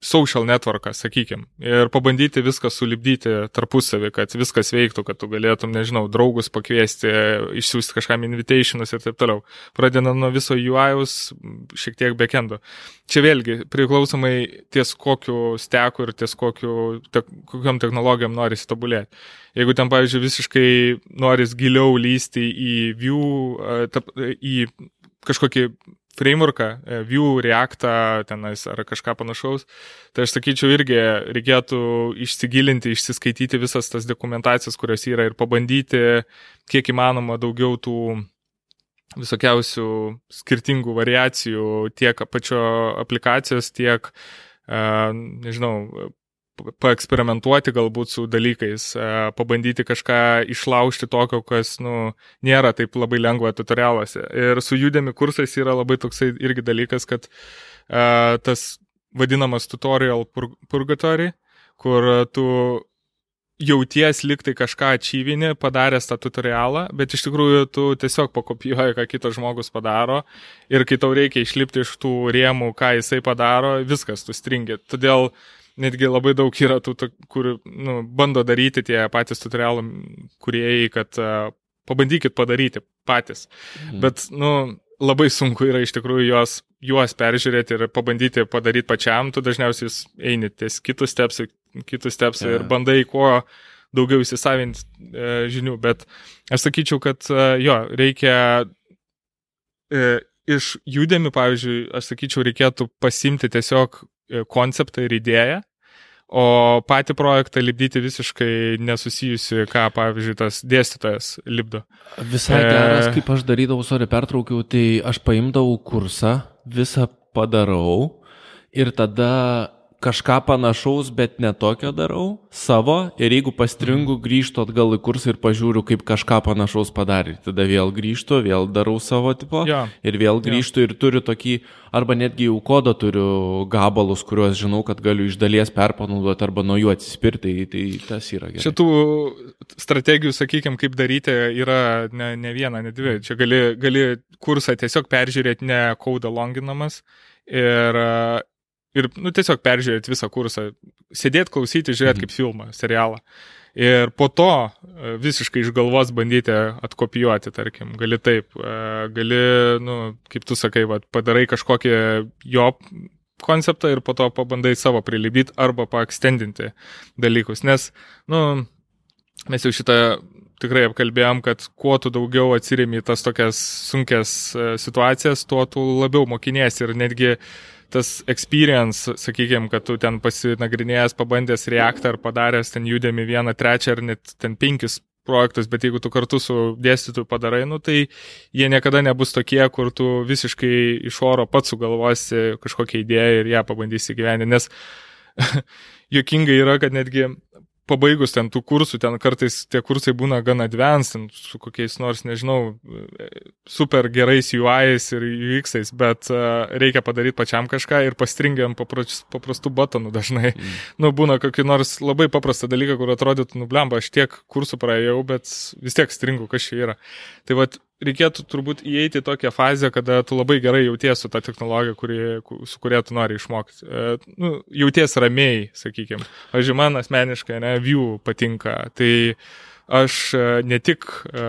social networką, sakykime, ir pabandyti viską sulibdyti tarpusavį, kad viskas veiktų, kad tu galėtum, nežinau, draugus pakviesti, išsiųsti kažkam invitationus ir taip toliau. Pradedant nuo viso UI-us, šiek tiek backendo. Čia vėlgi priklausomai ties kokiu steku ir ties kokiu, te, kokiam technologijom nori tobulėti. Jeigu ten, pavyzdžiui, visiškai noris giliau lysti į view, į kažkokį frameworką, e, Vue, Reactą tenais ar kažką panašaus, tai aš sakyčiau irgi reikėtų išsigilinti, išsiskaityti visas tas dokumentacijas, kurios yra ir pabandyti kiek įmanoma daugiau tų visokiausių skirtingų variacijų tiek pačio aplikacijos, tiek, e, nežinau, paeksperimentuoti galbūt su dalykais, e, pabandyti kažką išlaužti tokio, kas, nu, nėra taip labai lengva tutorialuose. Ir su judėmi kursais yra labai toksai irgi dalykas, kad uh, tas vadinamas tutorial purgatory, kur tu jauties liktai kažką atšyvinį, padaręs tą tutorialą, bet iš tikrųjų tu tiesiog pakopijuoji, ką kitas žmogus padaro ir kai tau reikia išlipti iš tų rėmų, ką jisai padaro, viskas tu stringi. Todėl uh, netgi labai daug yra tų, kur nu, bando daryti tie patys tutorialų kuriejai, kad uh, pabandykit padaryti patys. Mhm. Bet, nu, labai sunku yra iš tikrųjų juos, juos peržiūrėti ir pabandyti padaryti pačiam, tu dažniausiai eini ties kitus steps, kitus steps yeah. ir bandai kuo daugiau įsisavinti e, žinių, bet aš sakyčiau, kad e, jo, reikia e, iš judėmi, pavyzdžiui, aš sakyčiau, reikėtų pasimti tiesiog e, konceptą ir idėją o patį projektą lipdyti visiškai nesusijusi, ką, pavyzdžiui, tas dėstytojas lipdo.
Visai geras, e... kaip aš darydavau, sorry, pertraukiau, tai aš paimdavau kursą, visą padarau ir tada kažką panašaus, bet netokio darau savo ir jeigu pastringu, grįžtu atgal į kursą ir pažiūriu, kaip kažką panašaus padarė. Tada vėl grįžtu, vėl darau savo tipo ja. ir vėl grįžtu ja. ir turiu tokį, arba netgi jau kodo turiu gabalus, kuriuos žinau, kad galiu iš dalies perpanaudoti arba nuo jų atsispirti, tai, tai tas yra gerai.
Šitų strategijų, sakykime, kaip daryti, yra ne, ne viena, ne dvi. Čia gali, gali kursą tiesiog peržiūrėti ne kodą longinamas ir ir nu, tiesiog peržiūrėti visą kursą, sėdėti, klausyti, žiūrėti mhm. kaip filmą, serialą. Ir po to e, visiškai iš galvos bandyti atkopijuoti, tarkim, gali taip, e, gali, nu, kaip tu sakai, va, padarai kažkokį jo konceptą ir po to pabandai savo prilibyti arba paekstendinti dalykus. Nes, nu, mes jau šitą tikrai apkalbėjom, kad kuo tu daugiau atsirimi tas tokias sunkes e, situacijas, tuo tu labiau mokiniesi ir netgi uh, tas experience, sakykime, kad tu ten pasinagrinėjęs, pabandęs React ar padaręs ten judėmi vieną, trečią ar net ten penkis projektus, bet jeigu tu kartu su dėstytoju padarai, nu, tai jie niekada nebus tokie, kur tu visiškai iš oro pats sugalvosi kažkokią idėją ir ją pabandysi gyventi, nes jokingai yra, kad netgi pabaigus ten tų kursų, ten kartais tie kursai būna gana advanced, su kokiais nors, nežinau, super gerais UI'ais ir UX'ais, bet uh, reikia padaryti pačiam kažką ir pastringiam paprastų batonų dažnai. Mm. Nu, būna kokį nors labai paprastą dalyką, kur atrodytų, nublemba, aš tiek kursų praėjau, bet vis tiek stringu, kas čia yra. Tai vad, reikėtų turbūt įeiti į tokią fazę, kada tu labai gerai jauties su tą technologiją, kuri, su kuria tu nori išmokti. E, nu, jauties ramiai, sakykime. Aš man asmeniškai, ne, view patinka. Tai aš e, ne tik e,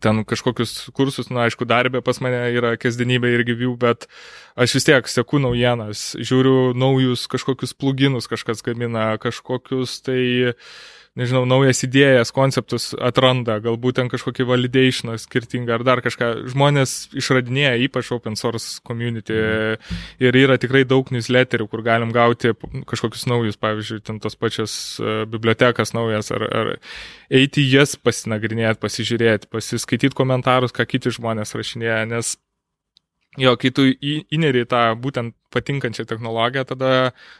ten kažkokius kursus, na, aišku, darbė pas mane yra kasdienybė ir gyvių, bet aš vis tiek seku naujienas, žiūriu naujus kažkokius pluginus kažkas gamina, kažkokius tai uh, nežinau, naujas idėjas, konceptus atranda, galbūt ten kažkokį validationą skirtingą ar dar kažką. Žmonės išradinėja, ypač open source community mhm. ir yra tikrai daug newsletterių, kur galim gauti kažkokius naujus, pavyzdžiui, ten tos pačias uh, bibliotekas naujas ar, ar eiti jas pasinagrinėti, pasižiūrėti, pasiskaityti komentarus, ką kiti žmonės rašinėja, nes Jo, kai tu įneri tą būtent patinkančią technologiją, tada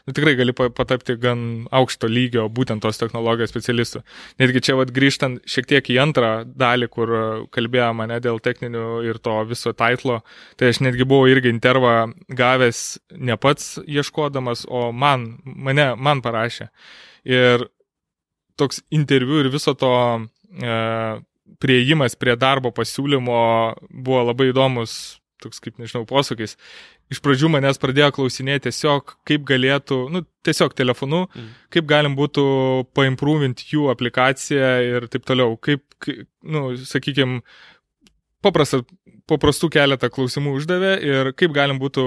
nu, tikrai gali patapti gan aukšto lygio būtent tos technologijos specialistų. Netgi čia vad grįžtant šiek tiek į antrą dalį, kur kalbėjo mane dėl techninių ir to viso titlo, tai aš netgi buvau irgi intervą gavęs ne pats ieškodamas, o man, mane, man parašė. Ir toks interviu ir viso to e, prieimas prie darbo pasiūlymo buvo labai įdomus toks kaip, nežinau, posūkis. Iš pradžių manęs pradėjo klausinėti tiesiog, kaip galėtų, nu, tiesiog telefonu, mm. kaip galim būtų paimprovinti jų aplikaciją ir taip toliau. Kaip, nu, sakykime, paprasta, paprastų keletą klausimų uždavė ir kaip galim būtų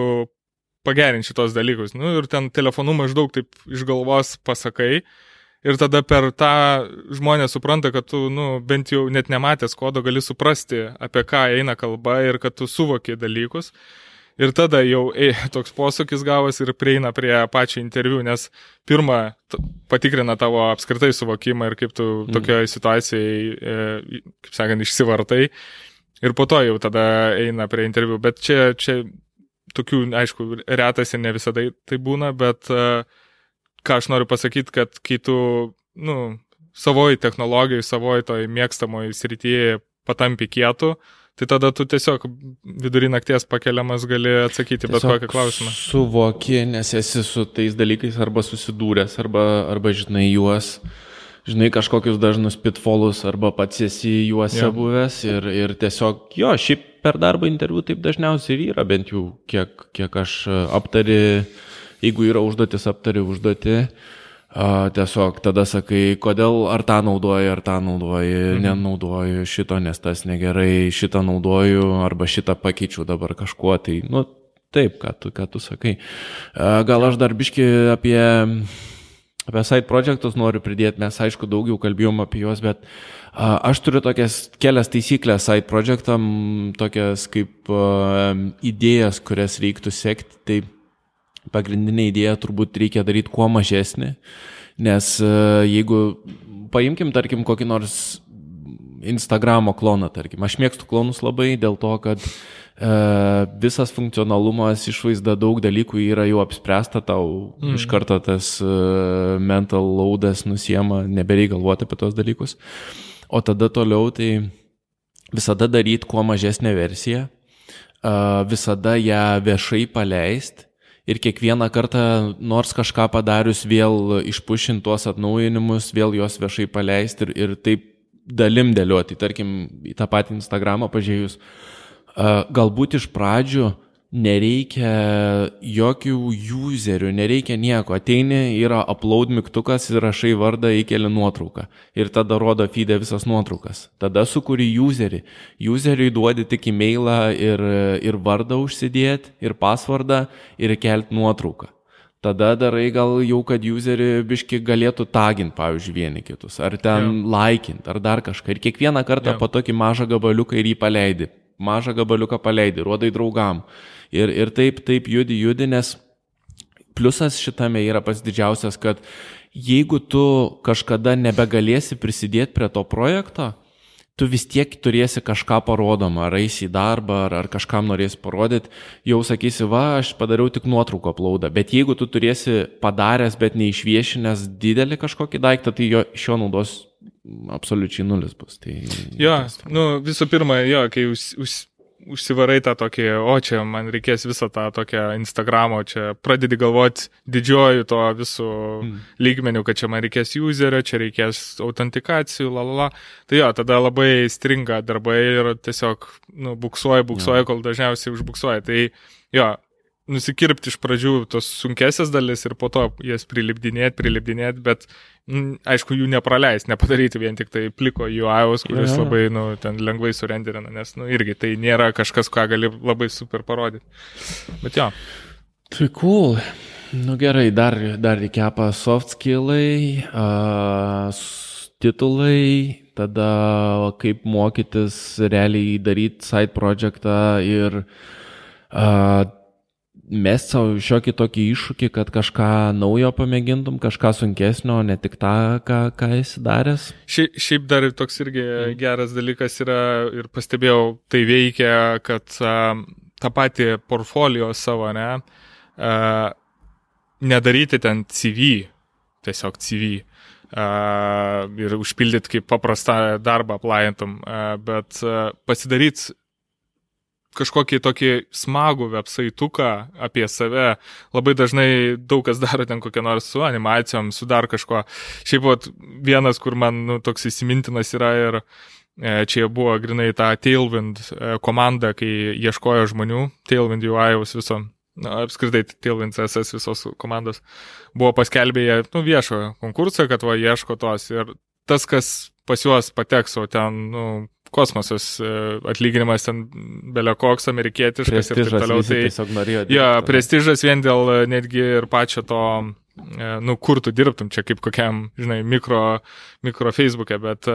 pagerinti šitos dalykus. Nu, ir ten telefonu maždaug taip iš galvos pasakai. Ir tada per tą žmonės supranta, kad tu, nu, bent jau net nematęs kodo gali suprasti, apie ką eina kalba ir kad tu suvoki dalykus. Ir tada jau e, toks posūkis gavas ir prieina prie pačio interviu, nes pirmą patikrina tavo apskritai suvokimą ir kaip tu mm. tokioje situacijoje, e, kaip sakant, išsivartai. Ir po to jau tada eina prie interviu. Bet čia, čia tokių, aišku, retas ir ne visada tai būna, bet uh, ką aš noriu pasakyti, kad kai tu, nu, savoji technologijai, savoji toj mėgstamoji srityje patampi kietų, tai tada tu tiesiog vidurį nakties pakeliamas gali atsakyti tiesiog bet kokį klausimą.
Suvoki, nes esi su tais dalykais arba susidūręs, arba, arba žinai juos, žinai kažkokius dažnus pitfolus, arba pats esi juose ja. buvęs ir, ir tiesiog, jo, šiaip per darbo interviu taip dažniausiai ir yra, bent jau kiek, kiek aš aptari jeigu yra užduotis, aptari užduotį, a, tiesiog tada sakai, kodėl ar tą naudoji, ar tą naudoji, mhm. nenaudoju šito, nes tas negerai, šitą naudoju, arba šitą pakeičiu dabar kažkuo, tai, nu, taip, ką tu, ką tu sakai. A, gal aš dar biški apie, apie side projektus noriu pridėti, mes aišku daugiau kalbėjom apie juos, bet a, aš turiu tokias kelias taisyklės side projektam, tokias kaip a, idėjas, kurias reiktų sekti. Tai pagrindinė idėja turbūt reikia daryti kuo mažesnį, nes e, jeigu paimkim, tarkim, kokį nors Instagramo kloną, tarkim, aš mėgstu klonus labai dėl to, kad e, visas funkcionalumas, išvaizda, daug dalykų yra jau apspręsta, tau mm. iš karto tas e, mental loadas nusiema, nebereikia galvoti apie tos dalykus. O tada toliau tai visada daryti kuo mažesnę versiją, e, visada ją viešai paleisti ir kiekvieną kartą nors kažką padarius vėl išpušint tuos atnaujinimus, vėl juos viešai paleisti ir, ir taip dalim dėlioti, tarkim, į tą patį Instagramą pažiūrėjus. Galbūt iš pradžių nereikia jokių userių, nereikia nieko. Ateini, yra upload mygtukas ir rašai vardą, įkeli nuotrauką. Ir tada rodo feedė visas nuotraukas. Tada sukuri userį. Useriui duodi tik e-mailą ir, ir vardą užsidėti, ir pasvardą, ir kelti nuotrauką. Tada darai gal jau, kad userį biški galėtų taginti, pavyzdžiui, vieni kitus, ar ten yeah. laikinti, ar dar kažką. Ir kiekvieną kartą yeah. po tokį mažą gabaliuką ir jį paleidi. Mažą gabaliuką paleidi, rodai draugam ir, ir taip, taip judi, judi, nes pliusas šitame yra pats didžiausias, kad jeigu tu kažkada nebegalėsi prisidėti prie to projekto, tu vis tiek turėsi kažką parodomą, ar eisi į darbą, ar, ar kažkam norėsi parodyti, jau sakysi, va, aš padariau tik nuotrauko aplaudą, bet jeigu tu turėsi padaręs, bet neišviešinęs didelį kažkokį daiktą, tai jo, šio naudos absoliučiai nulis bus. Tai,
jo, nu, visų pirma, jo, kai už, už, užsivarai tą tokį, o čia man reikės visą tą tokią Instagramo, čia pradedi galvoti didžioju to visų mm. lygmenių, kad čia man reikės userio, čia reikės autentikacijų, lalala. Tai jo, tada labai stringa darbai ir tiesiog, nu, buksuoja, buksuoja, kol dažniausiai užbuksuoja. Tai jo, nusikirpti iš pradžių tos sunkesias dalis ir po to jas prilipdinėti, prilipdinėti, bet m, mm, aišku, jų nepraleis, nepadaryti vien tik tai pliko UIOS, kuris yeah. labai, nu, ten lengvai surenderina, nes, nu, irgi tai nėra kažkas, ką gali labai super parodyti. Bet jo.
Tai cool. Nu gerai, dar, dar reikėpa soft skillai, uh, titulai, tada kaip mokytis realiai daryti side projektą ir uh, mest savo šiokį tokį iššūkį, kad kažką naujo pamėgintum, kažką sunkesnio, ne tik tą, ką, ką esi daręs.
Šiaip, šiaip dar toks irgi mm. geras dalykas yra ir pastebėjau, tai veikia, kad uh, tą patį portfolio savo, ne, uh, nedaryti ten CV, tiesiog CV. Uh, ir užpildyti kaip paprastą darbą aplajantum, uh, bet uh, pasidaryti kažkokį tokį smagų websaituką apie save. Labai dažnai daug kas daro ten kokią nors su animacijom, su dar kažko. Šiaip vat, vienas, kur man nu, toks įsimintinas yra ir E, čia buvo grinai ta Tailwind e, komanda, kai ieškojo žmonių, Tailwind UI'aus viso, na, apskritai Tailwind CSS visos komandos, buvo paskelbėję nu, viešo konkursą, kad va ieško tos ir tas, kas pas juos pateks, o ten, nu, kosmosas, e, atlyginimas ten belio koks amerikietiškas
Prestižas,
ir taip toliau. Tai,
tiesiog norėjo dirbti.
jo, prestižas vien dėl e, netgi ir pačio to, e, nu, kur tu dirbtum, čia kaip kokiam, žinai, mikro, mikro Facebook'e, bet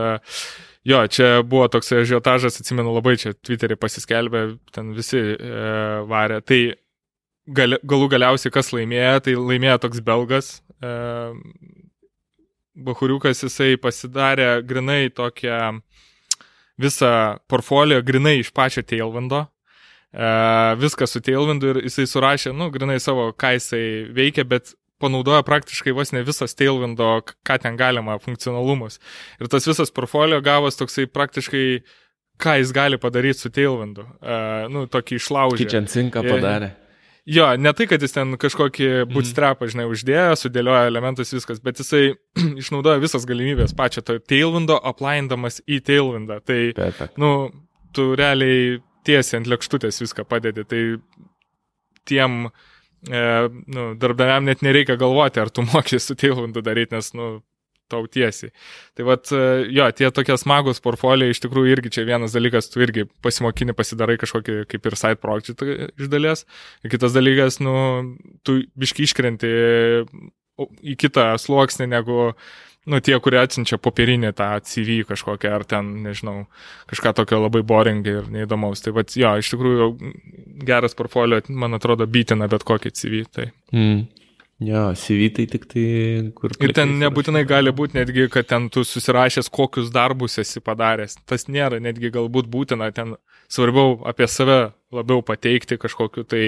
jo, čia buvo toks žiotažas, atsimenu labai čia Twitter'e pasiskelbė, ten visi e, varė. Tai gal, galų galiausiai kas laimėjo, tai laimėjo toks belgas. E, Bahuriukas jisai pasidarė grinai tokią visą portfolio grinai iš pačio Tailwindo. E, viską su Tailwindu ir jisai surašė, nu, grinai savo, ką jisai veikia, bet panaudoja praktiškai vos ne visas Tailwindo, k- ką ten galima, funkcionalumus. Ir tas visas portfolio gavos toksai praktiškai, ką jis gali padaryti su Tailwindu. E, nu, tokį išlaužį.
Kitchen sinką
E,
padarė.
Jo, ne tai, kad jis ten kažkokį bootstrapą, žinai, uždėjo, sudėliojo elementus viskas, bet jisai išnaudoja visas galimybės pačią to Tailwindo, aplaindamas į Tailwindą. Tai,
Perfekt.
nu, tu realiai tiesiai ant lėkštutės viską padedi. Tai tiem e, nu, darbdaviam net nereikia galvoti, ar tu moki su Tailwindu daryti, nes, nu, tau tiesiai. Tai vad, e, jo, tie tokie smagus portfoliai iš tikrųjų irgi čia vienas dalykas, tu irgi pasimokini, pasidarai kažkokį kaip ir side project iš dalies. Ir kitas dalykas, nu, tu biški iškrenti į kitą sluoksnį negu, nu, tie, kurie atsinčia popierinį tą CV kažkokią, ar ten, nežinau, kažką tokio labai boringai ir neįdomaus. Tai vad, jo, iš tikrųjų geras portfolio, man atrodo, bytina bet kokį CV. Tai.
Mm. Jo, CV tai tik tai kur.
Ir ten nebūtinai gali būti netgi, kad ten tu susirašęs, kokius darbus esi padaręs. Tas nėra netgi galbūt būtina, ten svarbiau apie save labiau pateikti kažkokiu tai,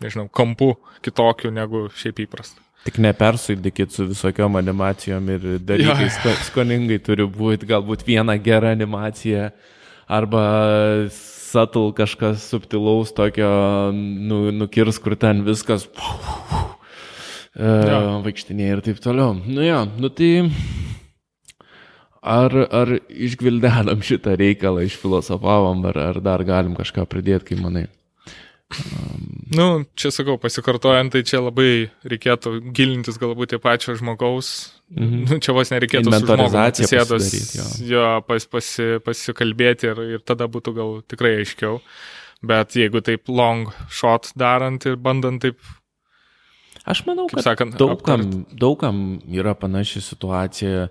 nežinau, kampu kitokiu negu šiaip įprasta.
Tik nepersuidykit su visokiom animacijom ir dalykai
Jo.
sko, skoningai turi būti, galbūt viena gera animacija arba satul kažkas subtilaus tokio nu, nukirs, kur ten viskas
Jo.
Uh, vaikštinėje ir taip toliau. Nu jo, nu tai ar, ar išgvildenam šitą reikalą, išfilosofavom, ar, ar dar galim kažką pridėti, kaip manai?
Nu, čia sakau, pasikartojant, tai čia labai reikėtų gilintis galbūt į pačio žmogaus.
Mhm.
Nu, čia vos nereikėtų
pasidaryt, jo.
jo, pas, pasi, pasikalbėti ir, ir tada būtų gal tikrai aiškiau. Bet jeigu taip long shot darant ir bandant taip,
Aš manau, kad
sakant,
daugam, daugam yra panaši situacija.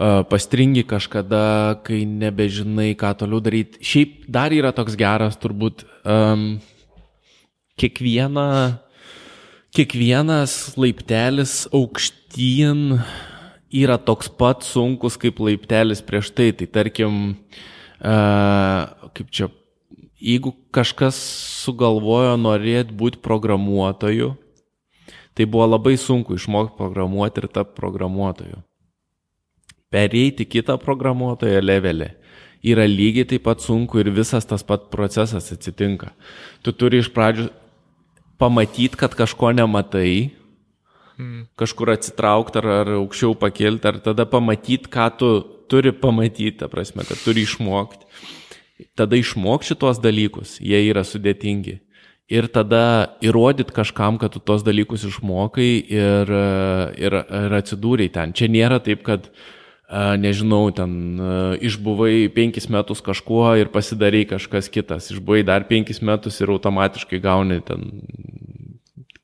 Pastringi kažkada, kai nebežinai, ką toliau daryti. Šiaip dar yra toks geras, turbūt um, kiekviena, kiekvienas laiptelis aukštyn yra toks pat sunkus kaip laiptelis prieš tai. Tai tarkim, uh, kaip čia, jeigu kažkas sugalvojo norėti būti programuotoju, tai buvo labai sunku išmokti programuoti ir tapti programuotoju. Pereiti kitą programuotojo levelį yra lygiai taip pat sunku ir visas tas pat procesas atsitinka. Tu turi iš pradžių pamatyti, kad kažko nematai,
mm,
kažkur atsitraukti ar, ar aukščiau pakilti, ar tada pamatyti, ką tu turi pamatyti, ta prasme, kad turi išmokti. Tada išmok šitos dalykus, jie yra sudėtingi. Ir tada įrodyti kažkam, kad tu tos dalykus išmokai ir, ir, ir atsidūrei ten. Čia nėra taip, kad, nežinau, ten išbuvai penkis metus kažkuo ir pasidarai kažkas kitas. Išbuvai dar penkis metus ir automatiškai gauni ten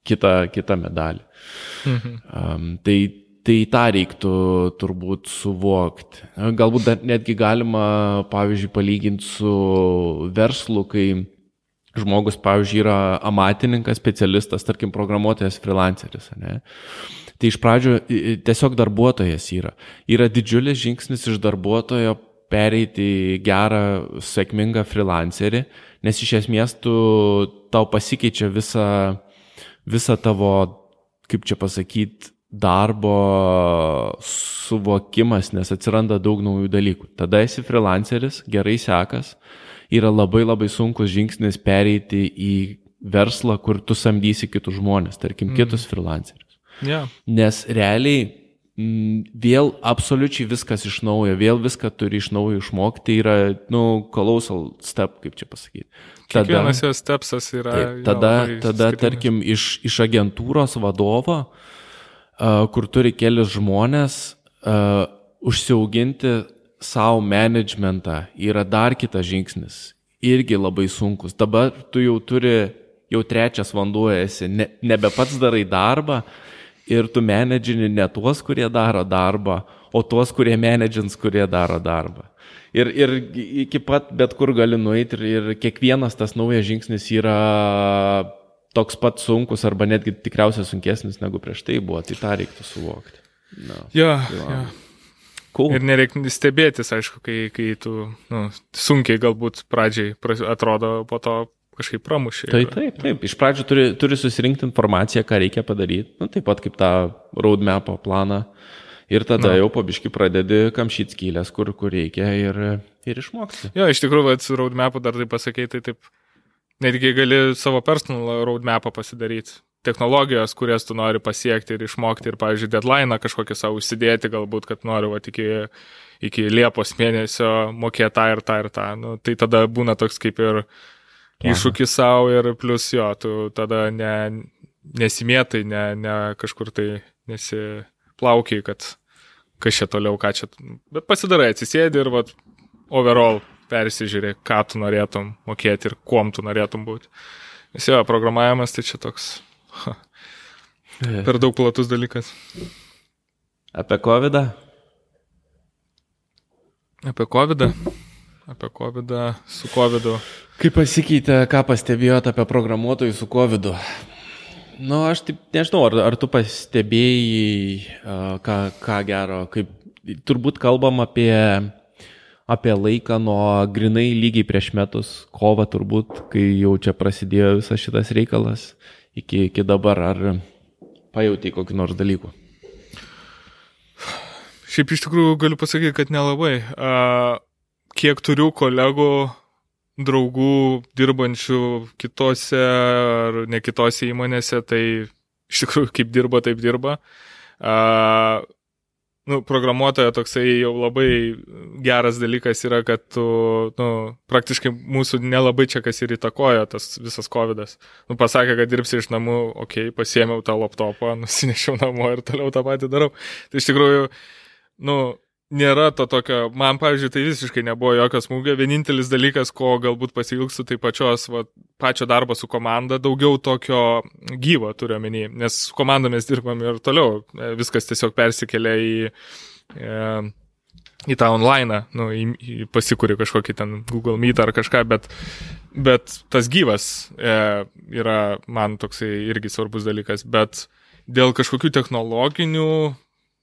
kitą, kitą medalį.
mhm.
Um, tai, tai tą reiktų turbūt suvokti. Galbūt dar netgi galima, pavyzdžiui, palyginti su verslu, kai žmogus, pavyzdžiui, yra amatininkas, specialistas, tarkim, programuotojas, freelanceris. Ne? Tai iš i- tiesiog darbuotojas yra. Yra didžiulis žingsnis iš darbuotojo pereiti į gerą, sėkmingą freelancerį, nes iš esmės tu, tau pasikeičia visa, visa tavo, kaip čia pasakyti, darbo suvokimas, nes atsiranda daug naujų dalykų. Tada esi freelanceris, gerai sekas, yra labai labai sunkus žingsnis pereiti į verslą, kur tu samdysi kitus žmonės, tarkim, kitus freelancerius.
Yeah.
Nes realiai mm, vėl absoliučiai viskas iš naujo, vėl viską turi iš naujo išmokti, yra, nu, colossal step, kaip čia pasakyti.
Tada, Kiekvienas jos stepsas yra.
Taip, tada, jo, tada tarkim, iš, iš agentūros vadovo, uh, kur turi kelias žmonės, uh, užsiauginti savo managementą yra dar kitas žingsnis. Irgi labai sunkus. Dabar tu jau turi, jau trečias vanduo esi, ne, nebe pats darai darbą ir tu menedžini ne tuos, kurie daro darbą, o tuos, kurie menedžins, kurie daro darbą. Ir, ir iki pat bet kur gali nueiti ir, ir kiekvienas tas naujas žingsnis yra toks pat sunkus arba netgi tikriausiai sunkesnis negu prieš tai buvo, tai tą reiktų suvokti.
No. Ja, ja. Cool. Ir nereikia stebėtis, aišku, kai, kai tu nu, sunkiai galbūt pradžiai atrodo, po to kažkaip pramušiai.
Taip, taip, taip. Iš pradžių turi, turi susirinkti informaciją, ką reikia padaryti, nu, taip pat kaip tą roadmap planą. Ir tada Na. jau pabiški pradedi kamšyti skylės, kur, kur reikia ir, ir išmoksti.
Jo, iš tikrųjų, su roadmapu dar tai pasakyti, tai taip, netgi gali savo personal roadmapą pasidaryti technologijos, kurias tu nori pasiekti ir išmokti ir, pavyzdžiui, deadline kažkokį savo užsidėti, galbūt, kad noriu va, iki, iki Liepos mėnesio mokėti tą ir tą ir tą. Nu, tai tada būna toks kaip ir iššūkis savo ir plus jo, tu tada ne, nesimėtai, ne, ne kažkur tai nesiplaukiai, kad kas čia toliau, ką čia. Bet pasidarai, atsisėdi ir vat, overall persižiūrė, ką tu norėtum mokėti ir kuom tu norėtum būti. Nes jo, programavimas tai čia toks Per daug platus dalykas.
Apie COVID? -ą?
Apie COVID? -ą? Apie COVID su COVID. -u.
Kaip pasikeitė, ką pastebėjote apie programuotojų su COVID? -u? Nu, aš taip nežinau, ar, ar tu pastebėjai, ką, ką gero, kaip turbūt kalbam apie, apie laiką nuo grinai lygiai prieš metus, kovą turbūt, kai jau čia prasidėjo visas šitas reikalas iki, iki dabar, ar pajautai kokiu nors dalyku?
Šiaip iš tikrųjų galiu pasakyti, kad nelabai. Kiek turiu kolegų, draugų dirbančių kitose ar ne kitose įmonėse, tai iš tikrųjų kaip dirba, taip dirba. Nu, programuotojo toksai jau labai geras dalykas yra, kad tu, nu, praktiškai mūsų nelabai čia kas ir įtakojo tas visas COVID. -as. Nu, pasakė, kad dirbsi iš namų, okei, okay, pasiemiau tą laptopą, nusinešiau namo ir toliau tą patį darau. Tai iš tikrųjų, nu, nėra to tokio, man, pavyzdžiui, tai visiškai nebuvo jokio smūgio. Vienintelis dalykas, ko galbūt pasilgsiu, tai pačios, va, pačio darbo su komanda, daugiau tokio gyvo turiu omeny, nes su komanda mes dirbam ir toliau. E, viskas tiesiog persikelia į, e, į tą online, nu, į, į pasikūrį kažkokį ten Google Meet ar kažką, bet, bet tas gyvas e, yra man toksai irgi svarbus dalykas, bet dėl kažkokių technologinių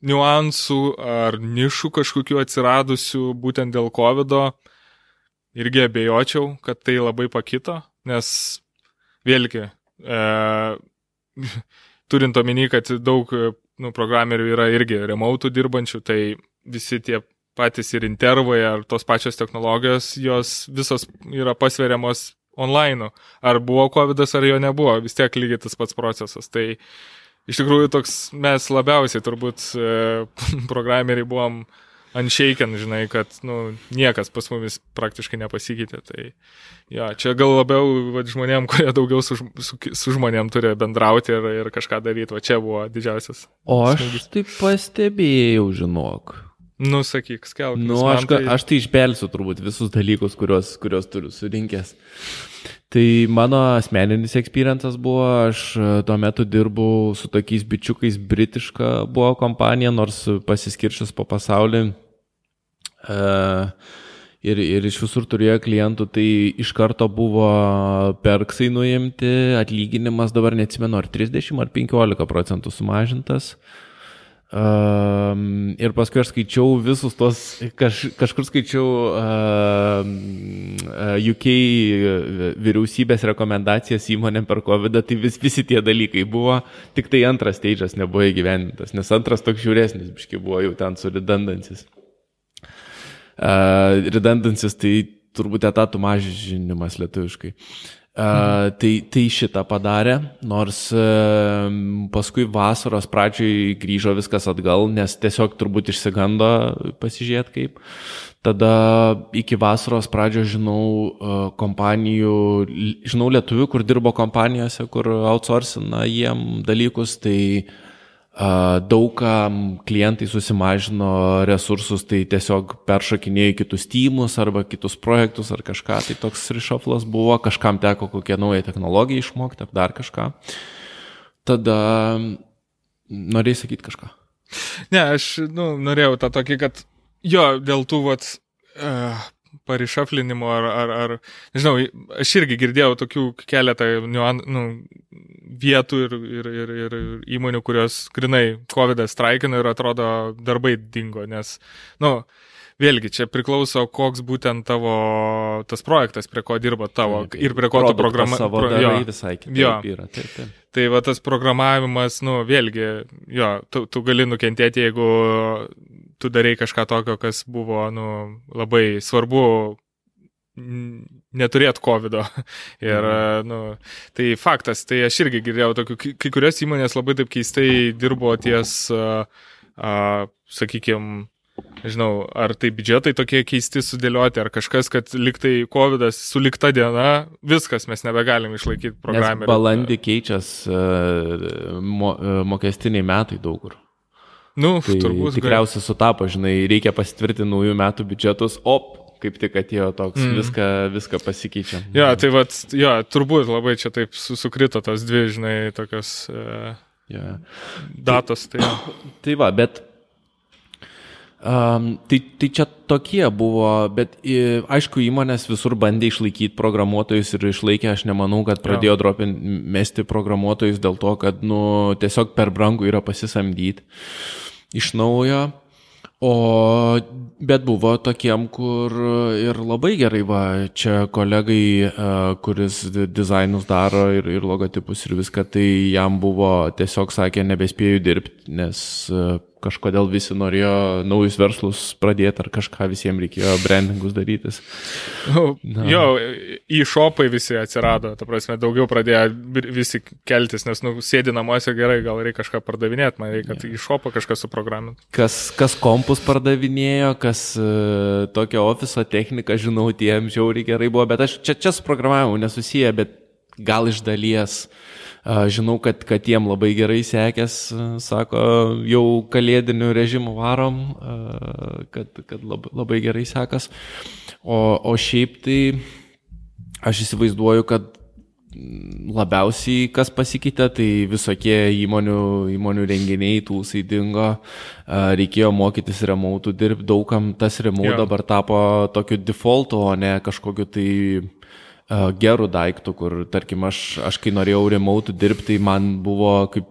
niuansų ar nišų kažkokių atsiradusių būtent dėl COVID, irgi abejočiau, kad tai labai pakito, nes vėlgi, e, turint omeny, kad daug nu, programerių yra irgi remote dirbančių, tai visi tie patys ir intervai ar tos pačios technologijos, jos visos yra pasveriamos online. Ar buvo COVID ar jo nebuvo, vis tiek lygiai tas pats procesas. Tai iš tikrųjų toks mes labiausiai turbūt e, programeriai buvom unshaken, žinai, kad nu, niekas pas mumis praktiškai nepasikeitė. Tai jo, čia gal labiau va, žmonėm, kurie daugiau su, su, su žmonėm turi bendrauti ir, ir kažką daryti, va čia buvo didžiausias.
O aš smūgis. tai pastebėjau, žinok.
Nusakyk, skelbk.
Nu, aš, tai... aš tai išbelsiu turbūt visus dalykus, kuriuos, kuriuos turiu surinkęs. Tai mano asmeninis experiences buvo, aš e, tuo metu dirbau su tokiais bičiukais, britiška buvo kompanija, nors pasiskirčius po pasaulį. Uh, ir, ir iš visur turėjo klientų, tai iš karto buvo perksai nuimti, atlyginimas dabar neatsimenu, ar 30 ar 15 procentų sumažintas. Uh, Um, ir paskui aš skaičiau visus tos, kaž, kažkur skaičiau uh, UK vyriausybės rekomendacijas įmonėm per COVID, tai vis, visi tie dalykai buvo, tik tai antras teidžas nebuvo įgyvendintas, nes antras toks žiūresnis, biški buvo jau ten su redundancis. Uh, redundancis tai turbūt etatų mažinimas lietuviškai. Mhm. Tai, tai šitą padarė, nors paskui vasaros pradžioj grįžo viskas atgal, nes tiesiog turbūt išsigando pasižiūrėti kaip. Tada iki vasaros pradžio žinau kompanijų, žinau lietuvių, kur dirbo kompanijose, kur outsourcina jiem dalykus, tai uh, daug kam klientai susimažino resursus, tai tiesiog peršokinėjo į kitus tymus arba kitus projektus ar kažką, tai toks rišoflas buvo, kažkam teko kokią naują technologiją išmokti ar dar kažką. Tada norėjai sakyti kažką.
Ne, aš nu, norėjau tą tokį, kad jo, dėl tų vat, uh, parišaflinimo ar, ar, ar, nežinau, aš irgi girdėjau tokių keletą niuan, nu, vietų ir, ir, ir, ir įmonių, kurios grinai COVID straikino ir atrodo darbai dingo, nes, nu, vėlgi čia priklauso, koks būtent tavo tas projektas, prie ko dirba tavo taip, ir prie ko tu programa.
Savo pro, jo, visai kitaip yra. Taip, taip.
Tai va tas programavimas, nu, vėlgi, jo, tu, tu gali nukentėti, jeigu tu darai kažką tokio, kas buvo, nu, labai svarbu neturėt COVID. -o. Ir, mhm. nu, tai faktas, tai aš irgi girdėjau tokių, kai kurios įmonės labai taip keistai dirbo ties, uh, uh, sakykime, nežinau, ar tai biudžetai tokie keisti sudėlioti, ar kažkas, kad liktai COVID sulikta diena, viskas mes nebegalim išlaikyti programą.
Balandį keičias uh, mo, uh, mokestiniai metai daug kur.
Nu, tai turbūt.
Tikriausiai sutapo, žinai, reikia pasitvirtinti naujų metų biudžetus, op, kaip tik atėjo toks, mm. viską, viską pasikeičia.
Jo, tai vad, jo, turbūt labai čia taip sukrito tas dvi, žinai, tokios uh, yeah. datos. Tai,
tai, tai va, bet Um, tai, tai čia tokie buvo, bet aišku, įmonės visur bandė išlaikyti programuotojus ir išlaikė, aš nemanau, kad pradėjo dropin mesti programuotojus dėl to, kad nu, tiesiog per brangu yra pasisamdyti iš naujo. O, bet buvo tokiem, kur ir labai gerai, va, čia kolegai, kuris dizainus daro ir, ir logotipus ir viską, tai jam buvo tiesiog sakė, nebespėjau dirbti, nes kažkodėl visi norėjo naujus verslus pradėti ar kažką visiems reikėjo brandingus darytis.
Na. Jo, į šopai visi atsirado, ta prasme, daugiau pradėjo visi keltis, nes, nu, sėdi namuose gerai, gal reikia kažką pardavinėti, man reikia ja. į šopą kažką suprograminti.
Kas, kas kompus pardavinėjo, kas uh, tokią ofiso techniką, žinau, tiem žiauriai gerai buvo, bet aš čia, čia su programavimu nesusiję, bet gal iš dalies uh, Žinau, kad, kad jiem labai gerai sekės, sako, jau kalėdinių režimų varom, kad, kad labai, gerai sekas. O, o šiaip tai aš įsivaizduoju, kad labiausiai kas pasikeitė, tai visokie įmonių, įmonių renginiai, tūsai dingo, reikėjo mokytis remautų dirbti, daugam tas remautų dabar tapo tokiu defaultu, o ne kažkokiu tai gerų daiktų, kur, tarkim, aš, aš kai norėjau remote dirbti, man buvo kaip,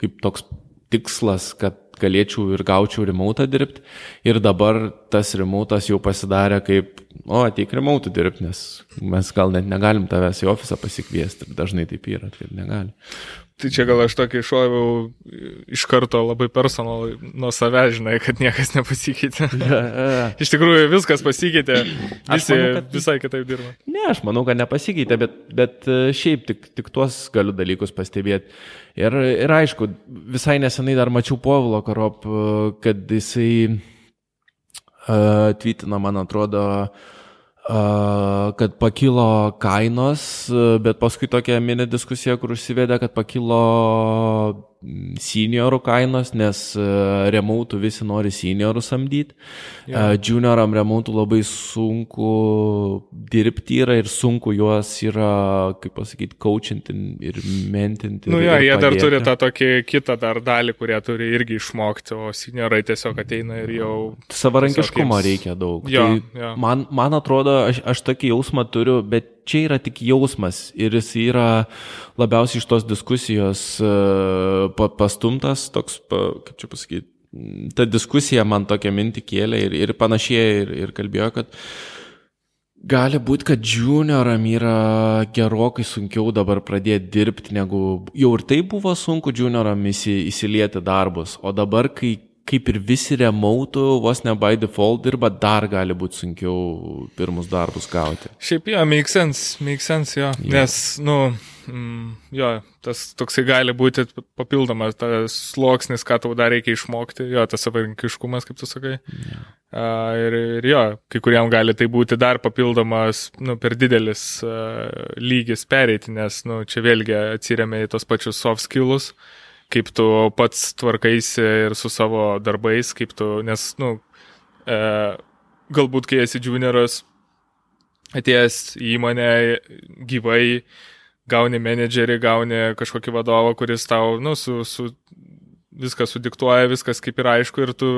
kaip toks tikslas, kad galėčiau ir gaučiau remote dirbti. Ir dabar tas remotas jau pasidarė kaip, o, ateik remote dirbti, nes mes gal net negalim tavęs į ofisą pasikviesti. Dažnai taip yra, tai negali.
Tai čia gal aš tokį iššoviau iš karto labai personal nuo savęs, žinai, kad niekas nepasikeitė. Iš tikrųjų viskas pasikeitė, visi manau, kad... visai kitaip dirba.
Ne, aš manau, kad nepasikeitė, bet, bet e, šiaip tik, tik tuos galiu dalykus pastebėti. Ir, ir aišku, visai nesenai dar mačiau Povilo Karop, e, kad jisai uh, tvirtina, man atrodo, uh, kad pakilo kainos, bet paskui tokia mini diskusija, kur užsivedė, kad pakilo seniorų kainos, nes e, remautų visi nori seniorų samdyti. Ja. E, junioram remautų labai sunku dirbti yra ir sunku juos yra, kaip pasakyti, coachinti ir mentinti.
Nu, ja, jie dar turi tą tokį kitą dar dalį, kurią turi irgi išmokti, o seniorai tiesiog ateina ir jau...
Savarankiškumo reikia daug.
Jo, tai
jo. Man, man atrodo, aš, aš tokį jausmą turiu, bet čia yra tik jausmas ir jis yra labiausiai iš tos diskusijos uh, pastumtas, toks, kaip čia pasakyti, ta diskusija man tokią mintį kėlė ir, ir panašiai ir, ir kalbėjo, kad gali būti, kad junioram yra gerokai sunkiau dabar pradėti dirbti, negu jau ir tai buvo sunku junioram įsi, įsilieti darbus, o dabar, kai, kaip ir visi remautų, vos ne by default dirba, dar gali būti sunkiau pirmus darbus gauti.
Šiaip jo, make sense, make sense, jo. jo. Nes, nu, mm, jo, tas toksai gali būti papildomas, tas sluoksnis, ką tau dar reikia išmokti, jo, tas savarankiškumas, kaip tu sakai. Ja. Uh, ir, ir jo, kai kuriem gali tai būti dar papildomas, nu, per didelis uh, lygis pereiti, nes, nu, čia vėlgi atsiriamė į tos pačius soft skillus. Uh, kaip tu pats tvarkaisi ir su savo darbais, kaip tu, nes, nu, e, galbūt kai esi junioras, atėjęs į įmonę gyvai, gauni menedžerį, gauni kažkokį vadovą, kuris tau, nu, su, su, viską sudiktuoja, viskas kaip ir aišku, ir tu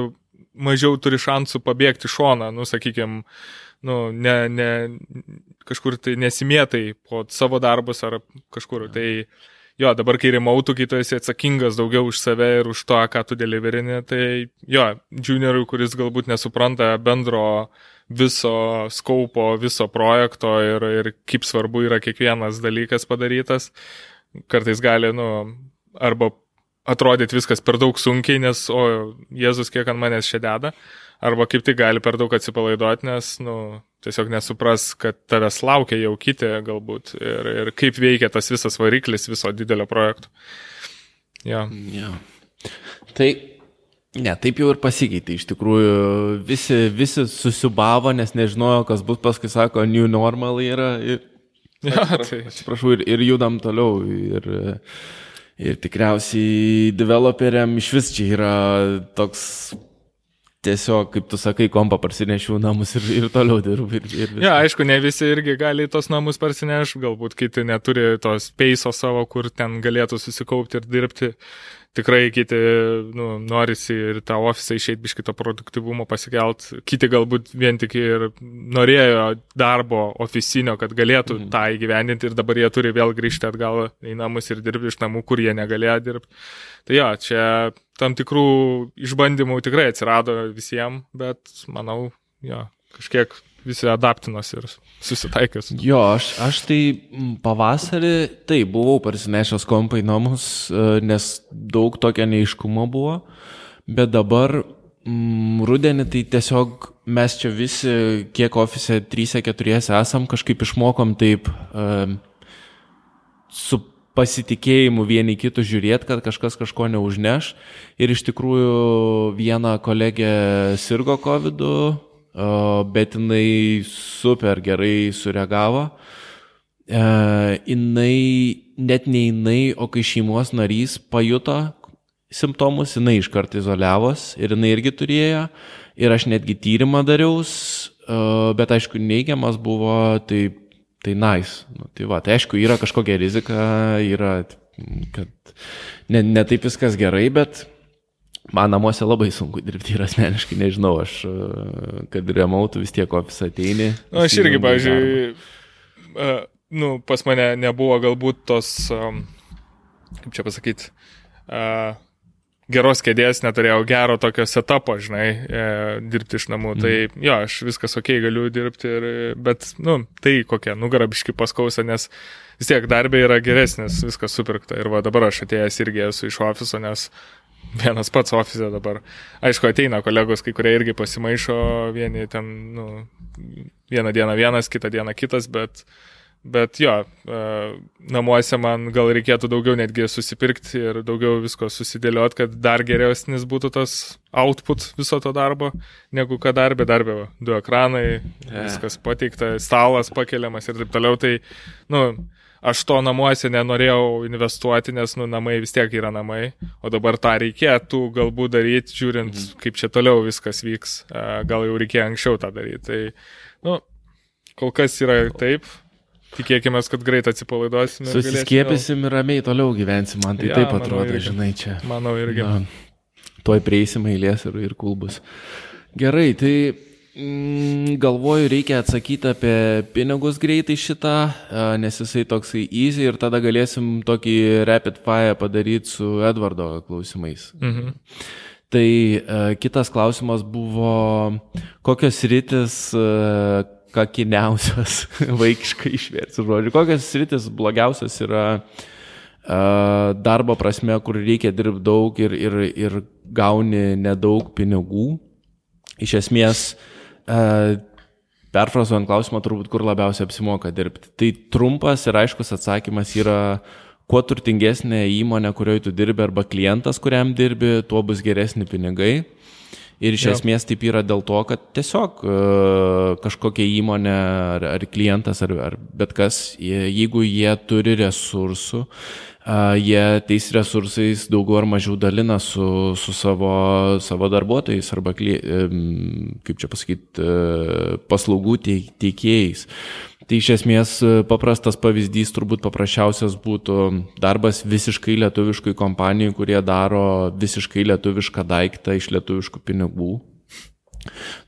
mažiau turi šansų pabėgti šoną, nu, sakykime, nu, ne, ne, kažkur tai nesimėtai po savo darbus ar kažkur. Tai, jo, dabar kai remautų, kai tu esi atsakingas daugiau už save ir už to, ką tu deliverini, tai jo, juniorui, kuris galbūt nesupranta bendro viso skaupo, viso projekto ir, ir kaip svarbu yra kiekvienas dalykas padarytas, kartais gali, nu, arba atrodyti viskas per daug sunkiai, nes, o, Jėzus kiek ant manęs čia deda, arba kaip tai gali per daug atsipalaiduoti, nes, nu, tiesiog nesupras, kad tavęs laukia jau kiti galbūt ir, ir kaip veikia tas visas variklis viso didelio projekto. Ja.
Ja. Tai Ne, taip jau ir pasikeitė. Iš tikrųjų, visi, visi susibavo, nes nežinojo, kas bus, paskui sako, new normal yra. Ir,
ja, tai.
Atsiprašau, ir, ir judam toliau. Ir, ir tikriausiai developeriam iš vis čia yra toks tiesiog, kaip tu sakai, kompą parsinešiu namus ir, ir toliau dirbu. Ir, ir
ja, aišku, ne visi irgi gali tos namus parsinešti, galbūt kiti neturi tos peiso savo, kur ten galėtų susikaupti ir dirbti. Tikrai kiti nu, norisi ir tą ofisą išeiti iš kito produktivumo pasikelt, kiti galbūt vien tik ir norėjo darbo ofisinio, kad galėtų mm. tą įgyvendinti ir dabar jie turi vėl grįžti atgal į namus ir dirbti iš namų, kur jie negalėjo dirbti. Tai jo, čia tam tikrų išbandymų tikrai atsirado visiems, bet manau, jo, kažkiek visi adaptinos ir susitaikęs.
Jo, aš, aš tai pavasarį, tai buvau parsinešęs kompą į namus, e, nes daug tokio neiškumo buvo, bet dabar mm, rudenį tai tiesiog mes čia visi, kiek ofise 3-4 esam, kažkaip išmokom taip um, su pasitikėjimu vieni kitų žiūrėti, kad kažkas kažko neužneš. Ir iš tikrųjų viena kolegė sirgo COVID, bet jinai super gerai sureagavo. E, jinai, net ne jinai, o kai šeimos narys pajuto simptomus, jinai iškart izoliavos ir jinai irgi turėjo. Ir aš netgi tyrimą dariaus, bet aišku, neigiamas buvo, tai Tai nice. Nu, tai va, tai aišku, yra kažkokia rizika, yra, kad ne, ne taip viskas gerai, bet man namuose labai sunku dirbti ir asmeniškai, nežinau, aš, kad remautų vis tiek ofisą ateini.
Na, nu, aš irgi, pavyzdžiui, uh, nu, pas mane nebuvo galbūt tos, um, kaip čia pasakyti, uh, geros kėdės, neturėjau gero tokio setupo, žinai, e, dirbti iš namų. Mm. Tai jo, aš viskas ok, galiu dirbti, ir, bet, nu, tai kokia nugarabiški paskausa, nes vis tiek darbė yra geresnis, viskas supirkta. Ir va dabar aš atėjęs irgi esu iš ofiso, nes vienas pats ofise dabar. Aišku, ateina kolegos, kai kurie irgi pasimaišo, vieni ten, nu, vieną dieną vienas, kitą dieną kitas, bet Bet jo, e, namuose man gal reikėtų daugiau netgi susipirkti ir daugiau visko susidėliot, kad dar geresnis būtų tas output viso to darbo, negu kad darbė, darbė, du ekranai, viskas pateikta, stalas pakeliamas ir taip toliau. Tai, nu, aš to namuose nenorėjau investuoti, nes, nu, namai vis tiek yra namai, o dabar tą reikėtų galbūt daryti, žiūrint, mhm. kaip čia toliau viskas vyks. Gal jau reikėjo anksčiau tą daryti. Tai, nu, kol kas yra taip Tikėkime, kad greit atsipalaiduosim.
Susiskėpėsim ir ramiai toliau gyvensim, man tai ja, taip atrodo, irgi. žinai, čia.
Manau irgi. Na,
tuoj prieisim eilės ir, ir kulbus. Gerai, tai galvoju, reikia atsakyti apie pinigus greitai šitą, nes jisai toksai easy ir tada galėsim tokį rapid fire padaryti su Edvardo klausimais. Mhm. Tai uh, kitas klausimas buvo, kokios rytis uh, kakiniausios, vaikiškai išversti žodžiu. Kokios sritis blogiausias yra uh, darbo prasme, kur reikia dirbti daug ir, ir, ir gauni nedaug pinigų. Iš esmės, e, perfrazuojant klausimą, turbūt kur labiausiai apsimoka dirbti. Tai trumpas ir aiškus atsakymas yra, kuo turtingesnė įmonė, kurioje tu dirbi, arba klientas, kuriam dirbi, tuo bus geresni pinigai. Ir iš Jau. esmės taip yra dėl to, kad tiesiog uh, kažkokia įmonė ar, ar klientas ar, ar bet kas, jeigu jie turi resursų, jie tais resursais daugiau ar mažiau dalina su, su savo, savo darbuotojais arba, kaip čia pasakyti, uh, paslaugų teikėjais. Tai iš esmės e, paprastas pavyzdys turbūt paprasčiausias būtų darbas visiškai lietuviškai kompanijai, kurie daro visiškai lietuvišką daiktą iš lietuviškų pinigų.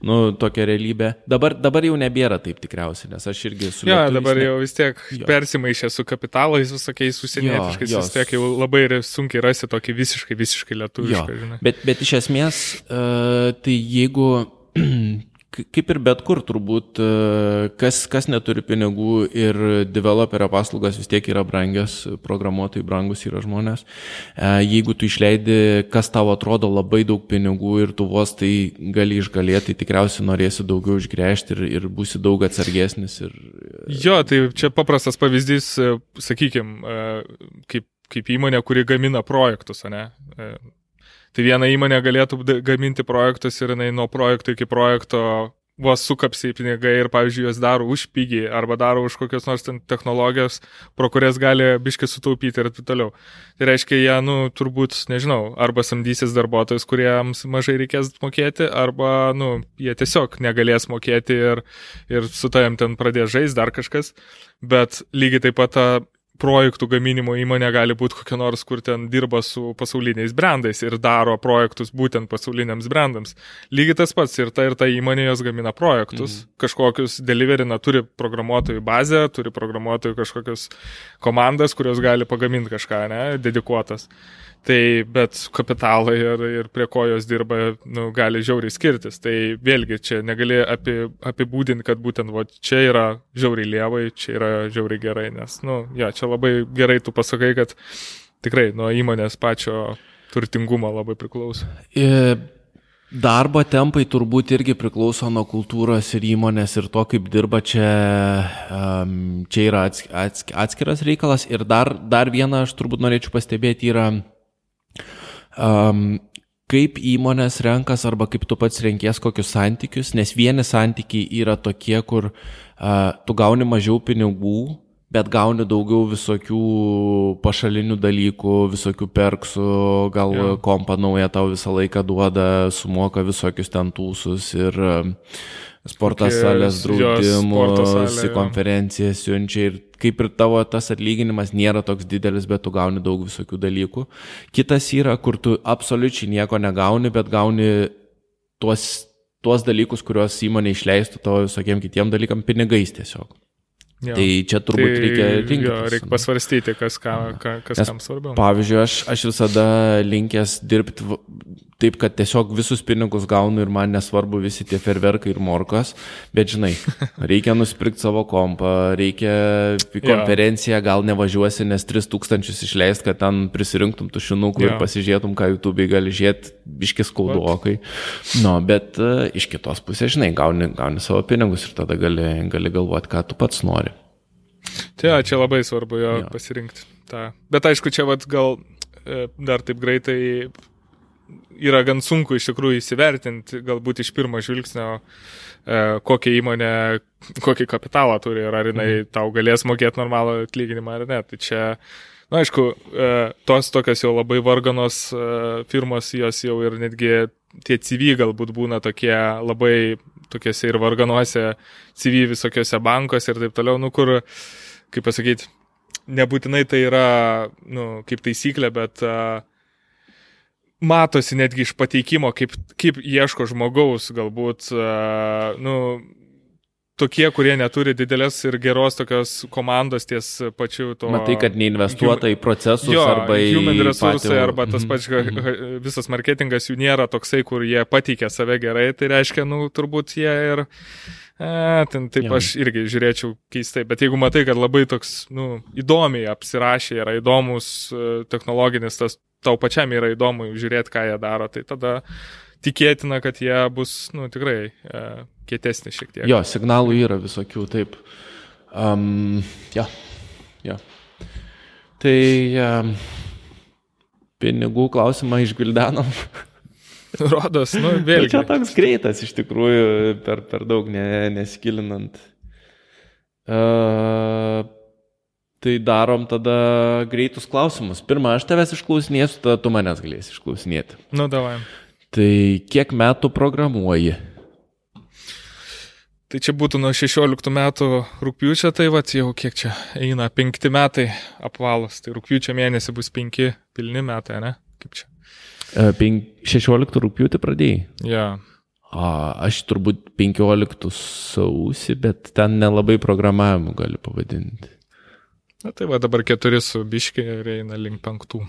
Nu, tokia realybė. Dabar, dabar jau nebėra taip tikriausiai, nes aš irgi su...
Jo, dabar ne... jau vis tiek jo. persimaišė su kapitalais visokiais užsienietiškais, vis tiek jau labai sunkiai rasti tokį visiškai, visiškai lietuvišką.
Bet, bet iš esmės, uh, tai jeigu kaip ir bet kur turbūt, e, kas, kas neturi pinigų ir developerio paslaugas vis tiek yra brangios, programuotojai brangus yra žmonės. E, jeigu tu išleidi, kas tau atrodo labai daug pinigų ir tu vos tai gali išgalėti, tai tikriausiai norėsi daugiau išgręžti ir, ir būsi daug atsargesnis. Ir...
Jo, tai čia paprastas pavyzdys, sakykime, kaip, kaip įmonė, kuri gamina projektus, ne? Tai viena įmonė galėtų gaminti projektus ir jinai nuo projekto iki projekto vos sukapsiai pinigai ir, pavyzdžiui, juos daro už pigiai arba daro už kokios nors technologijos, pro kurias gali biškai sutaupyti ir taip toliau. Tai reiškia, jie, nu, turbūt, nežinau, arba samdysis darbuotojus, kuriems mažai reikės mokėti, arba, nu, jie tiesiog negalės mokėti ir, ir su tavim ten pradės žaisti dar kažkas. Bet lygiai taip pat ta projektų gaminimo įmonė gali būti kokia nors, kur ten dirba su pasauliniais brandais ir daro projektus būtent pasauliniams brandams. Lygiai tas pats ir ta ir ta įmonė jos gamina projektus, mhm. kažkokius deliverina, turi programuotojų bazę, turi programuotojų kažkokius komandas, kurios gali pagaminti kažką, ne, dedikuotas. Tai bet kapitalai ir, ir prie ko jos dirba, nu, gali žiauriai skirtis. Tai vėlgi čia negali api, apibūdinti, kad būtent va, čia yra žiauriai lievai, čia yra žiauriai gerai, nes, nu, ja, čia labai gerai tu pasakai, kad tikrai nuo įmonės pačio turtingumo labai priklauso.
E... Darbo tempai turbūt irgi priklauso nuo kultūros ir įmonės ir to, kaip dirba čia, čia yra atskiras reikalas. Ir dar, dar vieną aš turbūt norėčiau pastebėti yra um, kaip įmonės renkas arba kaip tu pats renkies kokius santykius, nes vieni santykiai yra tokie, kur uh, tu gauni mažiau pinigų, bet gauni daugiau visokių pašalinių dalykų, visokių perksų, gal ja. kompa nauja tau visą laiką duoda, sumoka visokius ten tūsus ir uh, sporto salės draudimus, į konferenciją siunčia ir kaip ir tavo tas atlyginimas nėra toks didelis, bet tu gauni daug visokių dalykų. Kitas yra, kur tu absoliučiai nieko negauni, bet gauni tuos, tuos dalykus, kuriuos įmonė išleistų tavo visokiem kitiem dalykam pinigais tiesiog. Jo. Tai čia turbūt tai, reikia rinktis. Jo,
reikia pasvarstyti, kas, ką, kas Nes, kam svarbiau.
Pavyzdžiui, aš, aš visada linkęs dirbti taip, kad tiesiog visus pinigus gaunu ir man nesvarbu visi tie ferverkai ir morkos, bet žinai, reikia nusipirkti savo kompą, reikia į konferenciją, gal nevažiuosi, nes 3000 išleist, kad ten prisirinktum tušinukų ir pasižiūrėtum, ką YouTube gali žiūrėti, biškis kaudokai. Nu, bet uh, iš kitos pusės, žinai, gauni, gauni savo pinigus ir tada gali, gali galvoti, ką tu pats nori.
Tai čia labai svarbu jo, jo. pasirinkti. Ta. Bet aišku, čia vat gal e, dar taip greitai yra gan sunku iš tikrųjų įsivertinti, galbūt iš pirmo žvilgsnio, e, kokią įmonę, kokį kapitalą turi ir ar jinai mhm. tau galės mokėti normalų atlyginimą ar ne. Tai čia, na aišku, e, tos tokios jau labai varganos e, firmos, jos jau ir netgi tie CV galbūt būna tokie labai tokiuose ir varganuose CV visokiuose bankuose ir taip toliau, nu kur, kaip pasakyti, nebūtinai tai yra, nu, kaip taisyklė, bet uh, matosi netgi iš pateikimo, kaip, kaip ieško žmogaus, galbūt, uh, nu, tokie, kurie neturi didelės ir geros tokios komandos ties pačiu to.
Matai, kad neinvestuota į procesus jo, arba į...
Human resursai patį... arba tas mhm. pats -hmm. visas marketingas jų nėra toksai, kur jie pateikia save gerai, tai reiškia, nu, turbūt jie ir... E, ten taip aš irgi žiūrėčiau keistai, bet jeigu matai, kad labai toks, nu, įdomiai apsirašė, yra įdomus e, technologinis tas tau pačiam yra įdomu žiūrėti, ką jie daro, tai tada tikėtina, kad jie bus, nu, tikrai e, kietesni šiek tiek.
Jo, signalų yra visokių, taip. Um, ja, ja. Tai um, pinigų klausimą išgildenom.
Rodos, nu, vėlgi.
Čia toks greitas iš tikrųjų, per, per daug ne, nesikilinant. Uh, tai darom tada greitus klausimus. Pirmą, aš tavęs išklausinėsiu, tada tu manęs galėsi išklausinėti.
Nu, davai.
Tai kiek metų programuoji?
Tai čia būtų nuo 16 metų rūpiučio, tai va, jau kiek čia eina, 5 metai apvalos, tai rūpiučio mėnesį bus 5 pilni metai, ne? Kaip čia?
16 rūpiutį pradėjai?
Ja.
A, aš turbūt 15 sausį, bet ten nelabai programavimu gali pavadinti.
Na tai va dabar keturi su biški ir eina link penktų.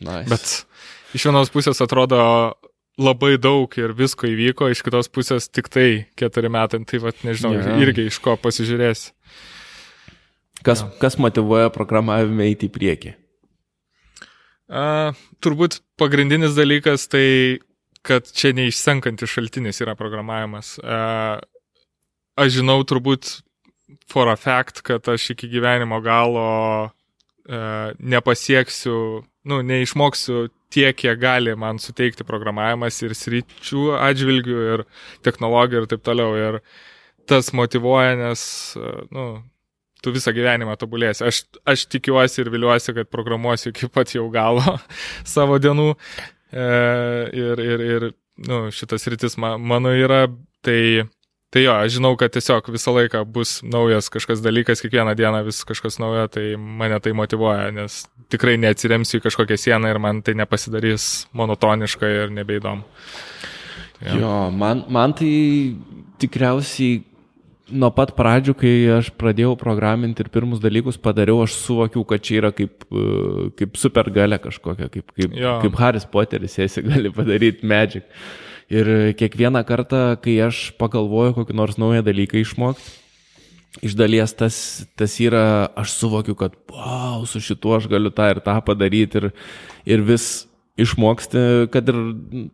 Nice.
Bet iš vienos pusės atrodo labai daug ir visko įvyko, iš kitos pusės tik tai keturi metai, tai va nežinau,
Ja.
irgi iš ko pasižiūrėsi.
Kas, kas motivuoja programavime eiti į priekį?
A, turbūt pagrindinis dalykas tai, kad čia neišsenkantis šaltinis yra programavimas. A, aš žinau turbūt for a fact, kad aš iki gyvenimo galo a, nepasieksiu, nu, neišmoksiu tiek, kiek gali man suteikti programavimas ir sričių atžvilgių, ir technologijų ir taip toliau. Ir tas motivuoja, nes, a, nu, tu visą gyvenimą tobulėsi. Aš, aš tikiuosi ir viliuosi, kad programuosiu iki pat jau galo savo dienų. E, ir, ir, ir nu, šitas rytis ma, mano yra, tai, tai jo, aš žinau, kad tiesiog visą laiką bus naujas kažkas dalykas, kiekvieną dieną vis kažkas naujo, tai mane tai motivuoja, nes tikrai neatsiremsiu į kažkokią sieną ir man tai nepasidarys monotoniška ir nebeįdomu.
Jo, jo man, man tai tikriausiai nuo pat pradžių, kai aš pradėjau programinti ir pirmus dalykus padariau, aš suvokiau, kad čia yra kaip, e, kaip supergalė kažkokia, kaip, kaip,
Jo.
kaip Haris Poteris, jis gali padaryti magic. Ir kiekvieną kartą, kai aš pagalvoju kokį nors naują dalyką išmokti, iš dalies tas, tas yra, aš suvokiu, kad, wow, su šituo aš galiu tą ir tą padaryti ir, ir vis išmoksti, kad ir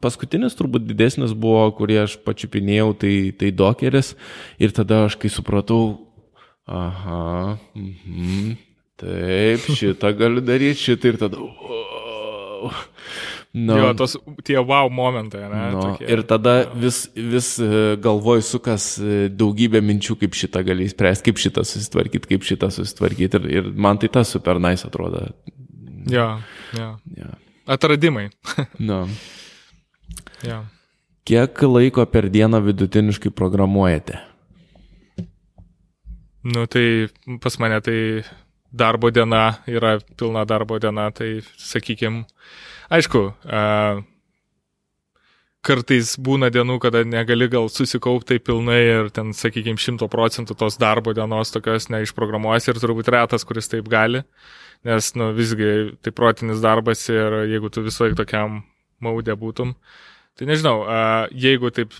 paskutinis turbūt didesnis buvo, kurį aš pačiupinėjau, tai, tai dokeris. Ir tada aš kai supratau, aha, mhm, taip, šitą galiu daryti, šitą. Ir tada, wow.
No. Jo, tos tie wow momentai, ne?
No,
tokie.
ir tada vis, vis e, galvoj sukas e, daugybė minčių, kaip šitą gali spręsti, kaip šitą susitvarkyti, kaip šitą susitvarkyti. Ir, ir man tai tas super nice atrodo.
Jo, jo.
Ja.
Atradimai.
No.
jo.
Kiek laiko per dieną vidutiniškai programuojate?
Nu tai pas mane tai darbo diena yra pilna darbo diena, tai sakykim, aišku, kartais būna dienų, kada negali gal susikaupti pilnai ir ten, sakykim, šimto procentų tos darbo dienos tokios neišprogramuosi ir turbūt retas, kuris taip gali, nes, nu, visgi tai protinis darbas ir jeigu tu visą laiką tokiam maudė būtum, tai nežinau, jeigu taip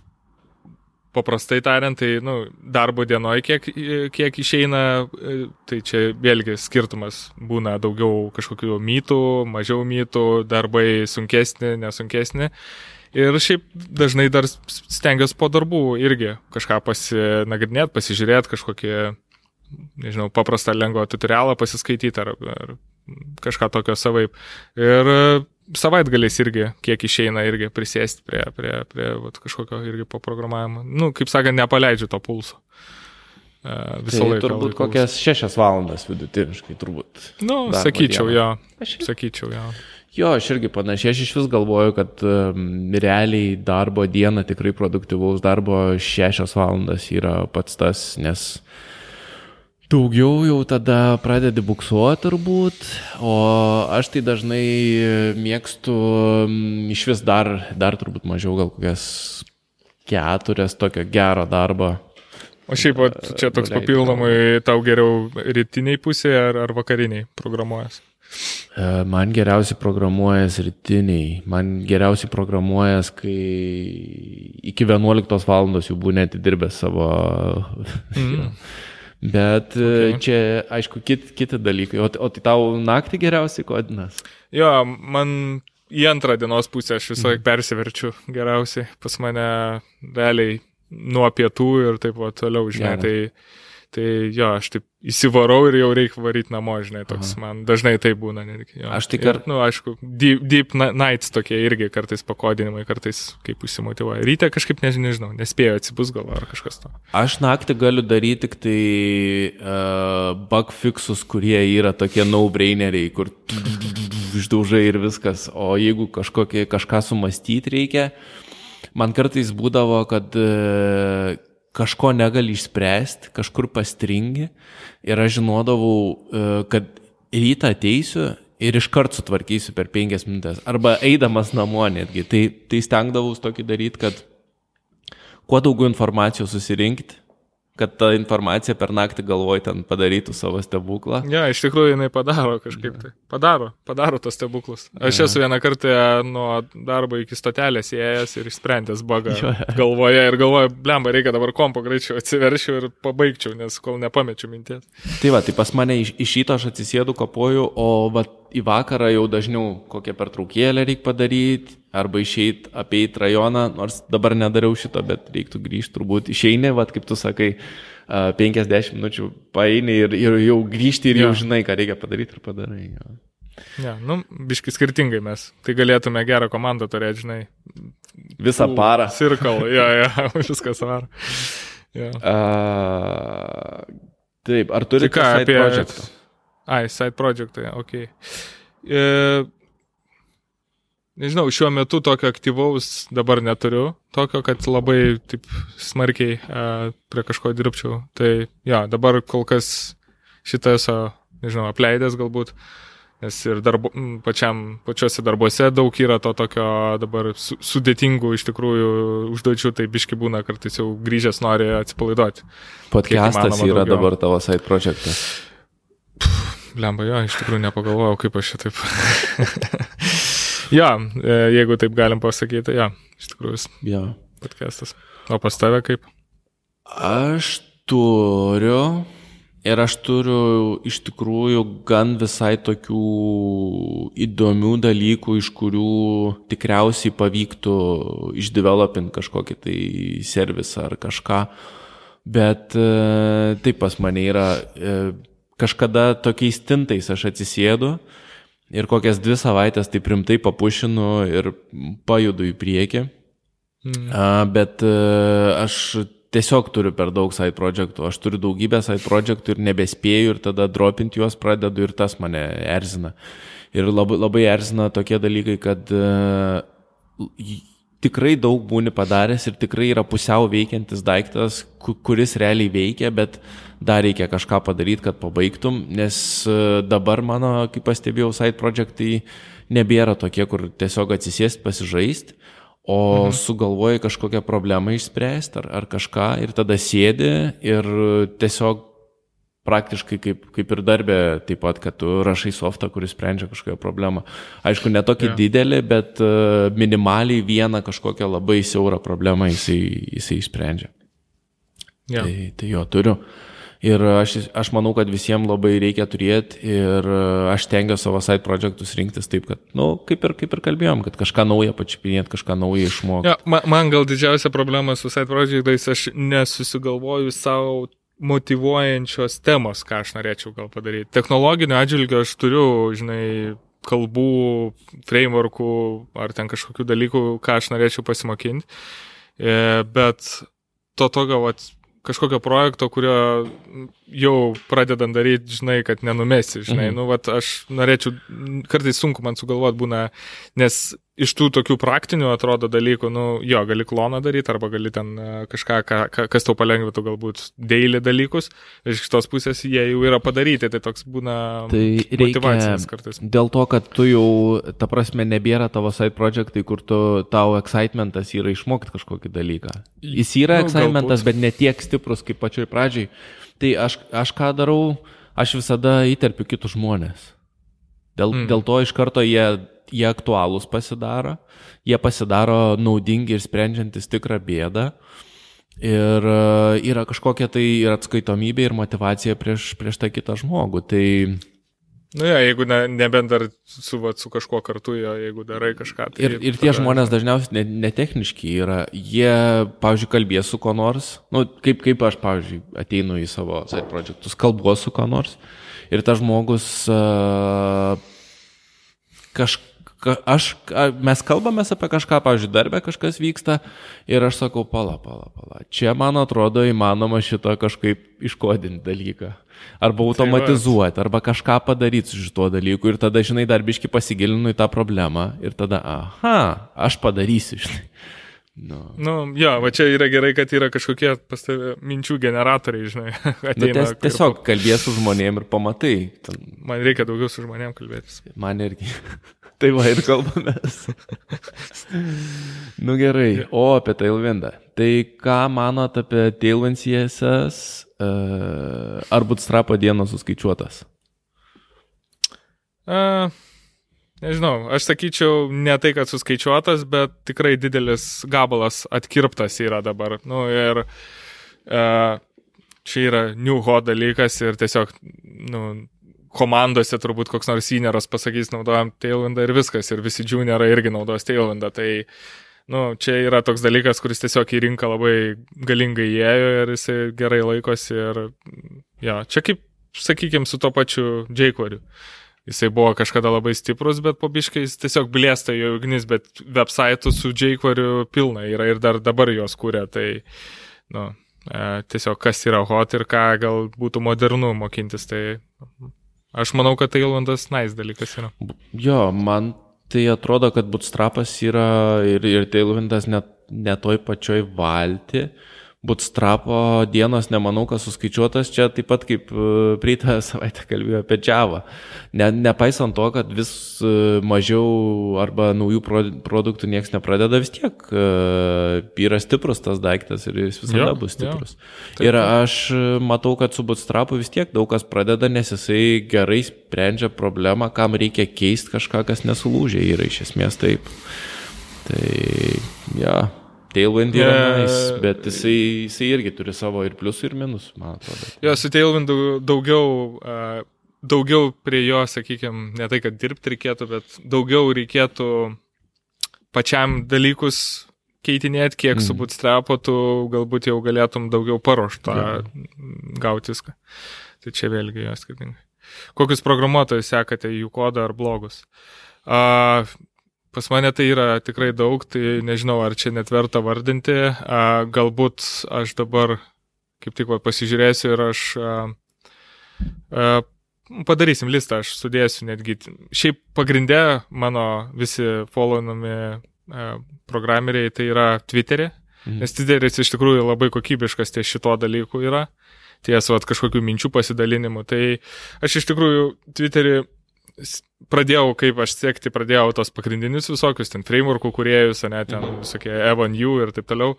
paprastai tariant, tai nu, darbo dienoje kiek, kiek išeina, tai čia vėlgi skirtumas būna daugiau kažkokių mytų, mažiau mytų, darbai sunkesni, nesunkesni. Ir šiaip dažnai dar stengiuosi po darbų irgi kažką pasinagrinėti, pasižiūrėti, kažkokį, nežinau, paprastą lengvą tutorialą pasiskaityti ar, ar kažką tokio savaip. Ir savaitgaliais irgi, kiek išeina irgi prisėsti prie, prie, prie vat, kažkokio irgi paprogramavimo. Nu, kaip sakant, nepaleidžiu to pulso. Uh, visą
tai
laiką.
Turbūt
laikaus.
kokias šešias valandas vidutiniškai, turbūt.
Nu, sakyčiau, jo.
Aš
Sakyčiau, jo.
Jo, aš irgi panašiai, aš iš vis galvoju, kad um, realiai darbo diena, tikrai produktyvaus darbo šešios valandas yra pats tas, nes daugiau jau tada pradedi buksuoti turbūt, o aš tai dažnai mėgstu iš vis dar, dar turbūt mažiau, gal kokias keturias tokio gero darbo.
O šiaip vat, čia toks papildomai tau geriau rytiniai pusėje ar, ar vakariniai programuojas.
E, Man geriausiai programuojas rytiniai, man geriausiai programuojas, kai iki 11 valandos jau būnė atidirbęs savo
Mm.
Bet okay. čia, aišku, kiti, kiti dalykai. O, o tai tau naktį geriausiai kodinas?
Jo, man į antrą dienos pusę aš visą laiką mhm. persiverčiu geriausiai. Pas mane realiai nuo pietų ir taip va toliau, žinai. Gerai. Tai Tai jo, aš taip įsivarau ir jau reikia varyti namo, žinai, toks Aha. man dažnai tai būna. Netgi, jo.
Aš tik kartais.
Na, nu, aišku, deep, deep nights tokie irgi kartais pakodinimai, kartais kaip užsimotivuoja. Ryte kažkaip nežinau, nežinau nespėjau atsibus gal ar kažkas to.
Aš naktį galiu daryti tik tai uh, bug fixus, kurie yra tokie no-braineriai, kur išdaužai ir viskas. O jeigu kažkokie, kažką sumastyti reikia, man kartais būdavo, kad uh, kažko negali išspręsti, kažkur pastringi ir aš žinodavau, e, kad rytą ateisiu ir iškart sutvarkysiu per penkias minutės. Arba eidamas namo netgi. Tai, tai stengdavau tokį daryti, kad kuo daugiau informacijos susirinkti, kad ta informacija per naktį galvoj ten padarytų savo stebuklą.
Ne, ja, iš tikrųjų jinai padaro kažkaip tai. Padaro, padaro tos stebuklus. Aš ja. esu vieną kartą nuo darbo iki stotelės įėjęs ir išsprendęs bagą ja. galvoje ir galvoju, blemba, reikia dabar kompo greičiau atsiverčiau ir pabaigčiau, nes kol nepamečiau minties.
Tai va, tai pas mane iš, iš šito aš atsisėdu kapoju, o va, į vakarą jau dažniau kokią pertraukėlę reikia padaryti, arba išeit apeit rajoną, nors dabar nedariau šito, bet reiktų grįžti turbūt. Išeini, vad kaip tu sakai, 50 minučių paeini ir, ir jau grįžti ir ja. jau žinai, ką reikia padaryti ir padarai. Ja.
Ja, nu, biški skirtingai mes. Tai galėtume gerą komandą turėti, žinai.
Visą Tų, parą.
Circle, ja, ja, viskas varo. Ja.
Uh, taip, ar turite
tai ką apie... Projektą? Ai, side projectai, ok. E, nežinau, šiuo metu tokio aktyvaus dabar neturiu, tokio, kad labai taip smarkiai e, prie kažko dirbčiau. Tai ja, dabar kol kas šitą esu, nežinau, apleidęs galbūt, nes ir darbo, pačiam, pačiuose darbuose daug yra to tokio dabar su, sudėtingų iš tikrųjų užduočių, tai biški būna kartais jau grįžęs nori atsipalaiduoti.
Podcastas yra daugiau. dabar tavo side projektas.
Lemba, jo, iš tikrųjų nepagalvojau, kaip aš šitaip. jo, e, jeigu taip galim pasakyti, jo, iš tikrųjų.
Jo.
Podcastas. O pas tave kaip?
Aš turiu ir aš turiu iš tikrųjų gan visai tokių įdomių dalykų, iš kurių tikriausiai pavyktų išdevelopinti kažkokį tai servisą ar kažką. Bet e, taip pas mane yra e, kažkada tokiais tintais aš atsisėdu ir kokias dvi savaitės taip rimtai papušinu ir pajudu į priekį. Mm. A, bet a, e, aš tiesiog turiu per daug side projektų, aš turiu daugybę side projektų ir nebespėju ir tada dropinti juos pradedu ir tas mane erzina. Ir labai, labai erzina tokie dalykai, kad a, tikrai daug būni padaręs ir tikrai yra pusiau veikiantis daiktas, kuris realiai veikia, bet dar reikia kažką padaryti, kad pabaigtum, nes e, dabar mano, kaip pastebėjau, side projektai nebėra tokie, kur tiesiog atsisėst, pasižaist, o mhm. sugalvoji kažkokią problemą išspręsti ar, ar kažką ir tada sėdi ir tiesiog praktiškai kaip, kaip ir darbė, taip pat, kad tu rašai softą, kuris sprendžia kažkokią problemą. Aišku, ne tokia yeah. didelė, bet uh, minimaliai vieną kažkokią labai siaurą problemą jisai, jisai išsprendžia. Yeah. Tai, tai jo turiu. Ir aš, aš manau, kad visiems labai reikia turėti ir aš tengiu savo side projektus rinktis taip, kad, na, nu, kaip, ir, kaip ir kalbėjom, kad kažką naują pačiupinėti, kažką naują išmokti.
Ja, man, man gal didžiausia problema su side projektais, aš nesusigalvoju savo motivuojančios temos, ką aš norėčiau gal padaryti. Technologinio atžvilgio aš turiu, žinai, kalbų, frameworkų ar ten kažkokių dalykų, ką aš norėčiau pasimokinti. E, bet to tokio, vat, kažkokio projekto, kurio jau pradedant daryti, žinai, kad nenumesi, žinai, mhm. nu, vat, aš norėčiau, kartais sunku man sugalvoti būna, nes iš tų tokių praktinių atrodo dalykų, nu, jo, gali kloną daryti arba gali ten e, kažką, ka, ka, kas tau palengvintų galbūt daily dalykus, iš kitos pusės jie jau yra padaryti, tai toks būna
tai motivacinis kartais. Dėl to, kad tu jau, ta prasme, nebėra tavo side projektai, kur tu, tau excitementas yra išmokti kažkokį dalyką. Jis yra nu, excitementas, galbūt. bet ne tiek stiprus kaip pačioj pradžiai. Tai aš, aš ką darau, aš visada įterpiu kitus žmonės. Dėl, mm. dėl to iš karto jie jie aktualūs pasidaro, jie pasidaro naudingi ir sprendžiantis tikrą bėdą. Ir e, yra kažkokia tai ir atskaitomybė, ir motivacija prieš, prieš tą kitą žmogų. Tai
Nu, ja, jeigu ne, nebent dar su, va, su kažkuo kartu, jo, jeigu darai kažką. Tai
ir, ir tie tada... žmonės dažniausiai netechniški ne yra. Jie, pavyzdžiui, kalbės su kuo nors. Nu, kaip, kaip aš, pavyzdžiui, ateinu į savo side projektus, kalbu su kuo nors. Ir tas žmogus uh, kažkaip aš, mes kalbame apie kažką, pavyzdžiui, darbę kažkas vyksta ir aš sakau, pala, pala, pala. Čia, man atrodo, įmanoma šito kažkaip iškodinti dalyką. Arba tai automatizuoti, arba kažką padaryti su šituo dalyku. Ir tada, žinai, darbiški pasigilinu į tą problemą ir tada, aha, aš padarysiu, žinai.
Nu. nu, jo, va čia yra gerai, kad yra kažkokie pas tave minčių generatoriai, žinai.
Ateina, nu, ties, tiesiog ir... kalbėsi su žmonėm ir pamatai.
Ten... Man reikia daugiau su žmonėm kalbėtis.
Man irgi. tai va ir kalbamės. nu gerai, o apie Tailwindą. Tai ką manot apie Tailwind CSS? Uh, ar Bootstrapo dienos suskaičiuotas?
Uh, nežinau, aš sakyčiau ne tai, kad suskaičiuotas, bet tikrai didelis gabalas atkirptas yra dabar. Nu, ir uh, čia yra new hot dalykas ir tiesiog nu, komandose turbūt koks nors senioras pasakys, naudojam Tailwindą ir viskas, ir visi juniorai irgi naudos Tailwindą. Tai, nu, čia yra toks dalykas, kuris tiesiog į rinką labai galingai įėjo ir jisai gerai laikosi. Ir, ja, čia kaip, sakykime, su to pačiu Jquariu. Jisai buvo kažkada labai stiprus, bet po biškiais tiesiog blėsta jo ugnis, bet website su Jquariu pilna yra ir dar dabar jos kūrė. Tai, nu, e, tiesiog kas yra hot ir ką gal būtų modernu mokintis. Tai Aš manau, kad Tailandas nais dalykas yra.
Jo, man tai atrodo, kad Bootstrapas yra ir, ir Tailandas net ne toj pačioj valti. Uh, Bootstrapo dienos nemanau, kad suskaičiuotas čia taip pat kaip e, praeitą savaitę kalbėjau apie Java. Ne, nepaisant to, kad vis e, mažiau arba naujų produktų niekas nepradeda, vis tiek uh, yra stiprus tas daiktas ir jis visada jo, bus stiprus. Taip, ir aš matau, kad su Bootstrapu vis tiek daug kas pradeda, nes jisai gerai sprendžia problemą, kam reikia keisti kažką, kas nesulūžė yra iš esmės taip. Tai, ja. Tailwind yra yeah. nice, bet jisai, jisai irgi turi savo ir pliusų, ir minusų, man atrodo.
Jo, su Tailwind daugiau, daugiau prie jo, sakykime, ne tai, kad dirbti reikėtų, bet daugiau reikėtų pačiam dalykus keitinėti, kiek mm. su bootstrapo tu galbūt jau galėtum daugiau paruoštą yeah. gauti viską. Tai čia vėlgi jo skirtingai. Kokius programuotojus sekate, jų kodą ar blogus? Uh, Pas mane tai yra tikrai daug, tai nežinau, ar čia net verta vardinti. Galbūt aš dabar kaip tik va, pasižiūrėsiu ir aš padarysim listą, aš sudėsiu netgi. Šiaip pagrindė mano visi followinami programeriai tai yra Twitter'e, mhm. nes Twitter'is iš tikrųjų labai kokybiškas ties šito dalyku yra, ties vat, kažkokių minčių pasidalinimų. Tai aš iš tikrųjų Twitter'į pradėjau, kaip aš siekti, pradėjau tos pagrindinius visokius, ten frameworkų kuriejus, ne, ten mhm. visokie Evan U ir taip toliau.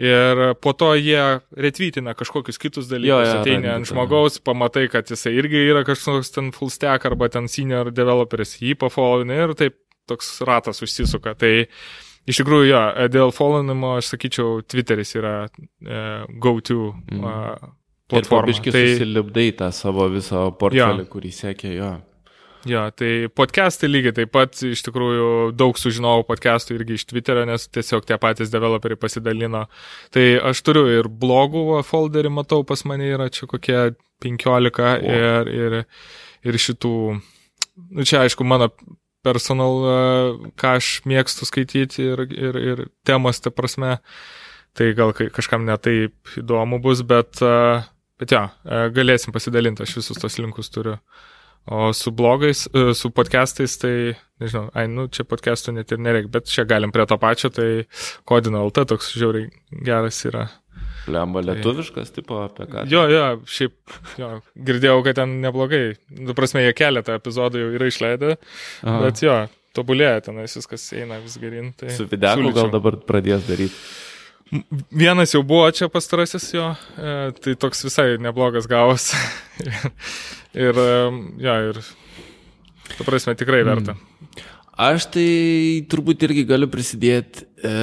Ir po to jie retvytina kažkokius kitus dalykus, jo, jo, ateini ant žmogaus, pamatai, kad jisai irgi yra kažkoks ten full stack arba ten senior developeris, jį pafollowini ir taip toks ratas užsisuka. Tai iš tikrųjų, jo, dėl followinimo aš sakyčiau, Twitteris yra e, go-to mm. uh,
pabiškai tai susilipdai tą savo visą portfelį, kurį sekė jo.
Jo, tai podcastai lygiai taip pat, iš tikrųjų, daug sužinojau podcastų irgi iš Twitterio, nes tiesiog tie patys developeriai pasidalino. Tai aš turiu ir blogų folderį, matau, pas mane yra čia kokie 15 o. ir, ir, ir šitų, nu čia aišku, mano personal, ką aš mėgstu skaityti ir, ir, ir temas, ta prasme, tai gal kažkam netaip įdomu bus, bet, bet jo, galėsim pasidalinti, aš visus tos linkus turiu. O su blogais, e, su podcastais, tai, nežinau, ai, nu, čia podcastų net ir nereikia, bet čia galim prie to pačio, tai Kodino LT toks žiauriai geras yra.
Lemba tai- lietuviškas, tai, tipo, apie ką?
Jo, jo, šiaip, jo, girdėjau, kad ten neblogai. Nu, prasme, jie keletą epizodų jau yra išleidę, Aha. bet jo, tobulėja tenais viskas eina vis gerin. Tai
Su videku gal dabar pradės daryti.
Vienas jau buvo čia pastarasis jo, e, tai toks visai neblogas gavos. ir, e, ja, ir, tu prasme, tikrai verta. Mm.
Aš tai turbūt irgi galiu prisidėti. E,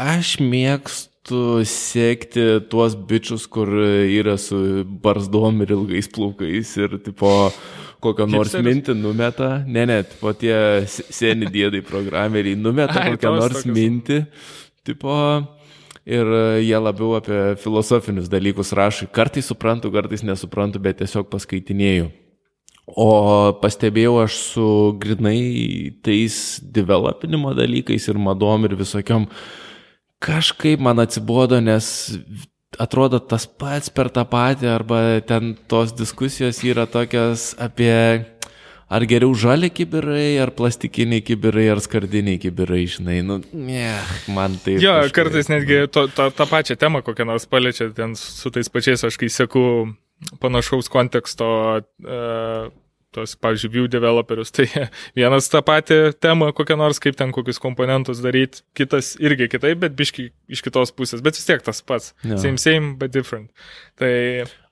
aš mėgstu mėgstu sekti tuos bičius, kur yra su barzdom ir ilgais plaukais ir tipo kokią nors
Hipsteris?
mintį numeta. Ne, ne, po tie se- seni dėdai programeriai numeta
Ai,
kokią nors
tokios.
mintį. Tipo, ir jie labiau apie filosofinius dalykus rašo. Kartais suprantu, kartais nesuprantu, bet tiesiog paskaitinėjau. O pastebėjau aš su grinai tais developinimo dalykais ir madom ir visokiom, kažkaip man atsibodo, nes atrodo tas pats per tą patį, arba ten tos diskusijos yra tokias apie ar geriau žali kibirai, ar plastikiniai kibirai, ar skardiniai kibirai, žinai, nu, ne, man tai...
Jo, kartais netgi to, to, tą pačią temą kokią nors paliečia ten su tais pačiais, aš kai sėku panašaus konteksto, uh, tos, pavyzdžiui, view developerius, tai vienas tą patį temą kokią nors, kaip ten kokius komponentus daryti, kitas irgi kitaip, bet biški iš kitos pusės, bet vis tiek tas pats.
Jo.
Same, same, but different. Tai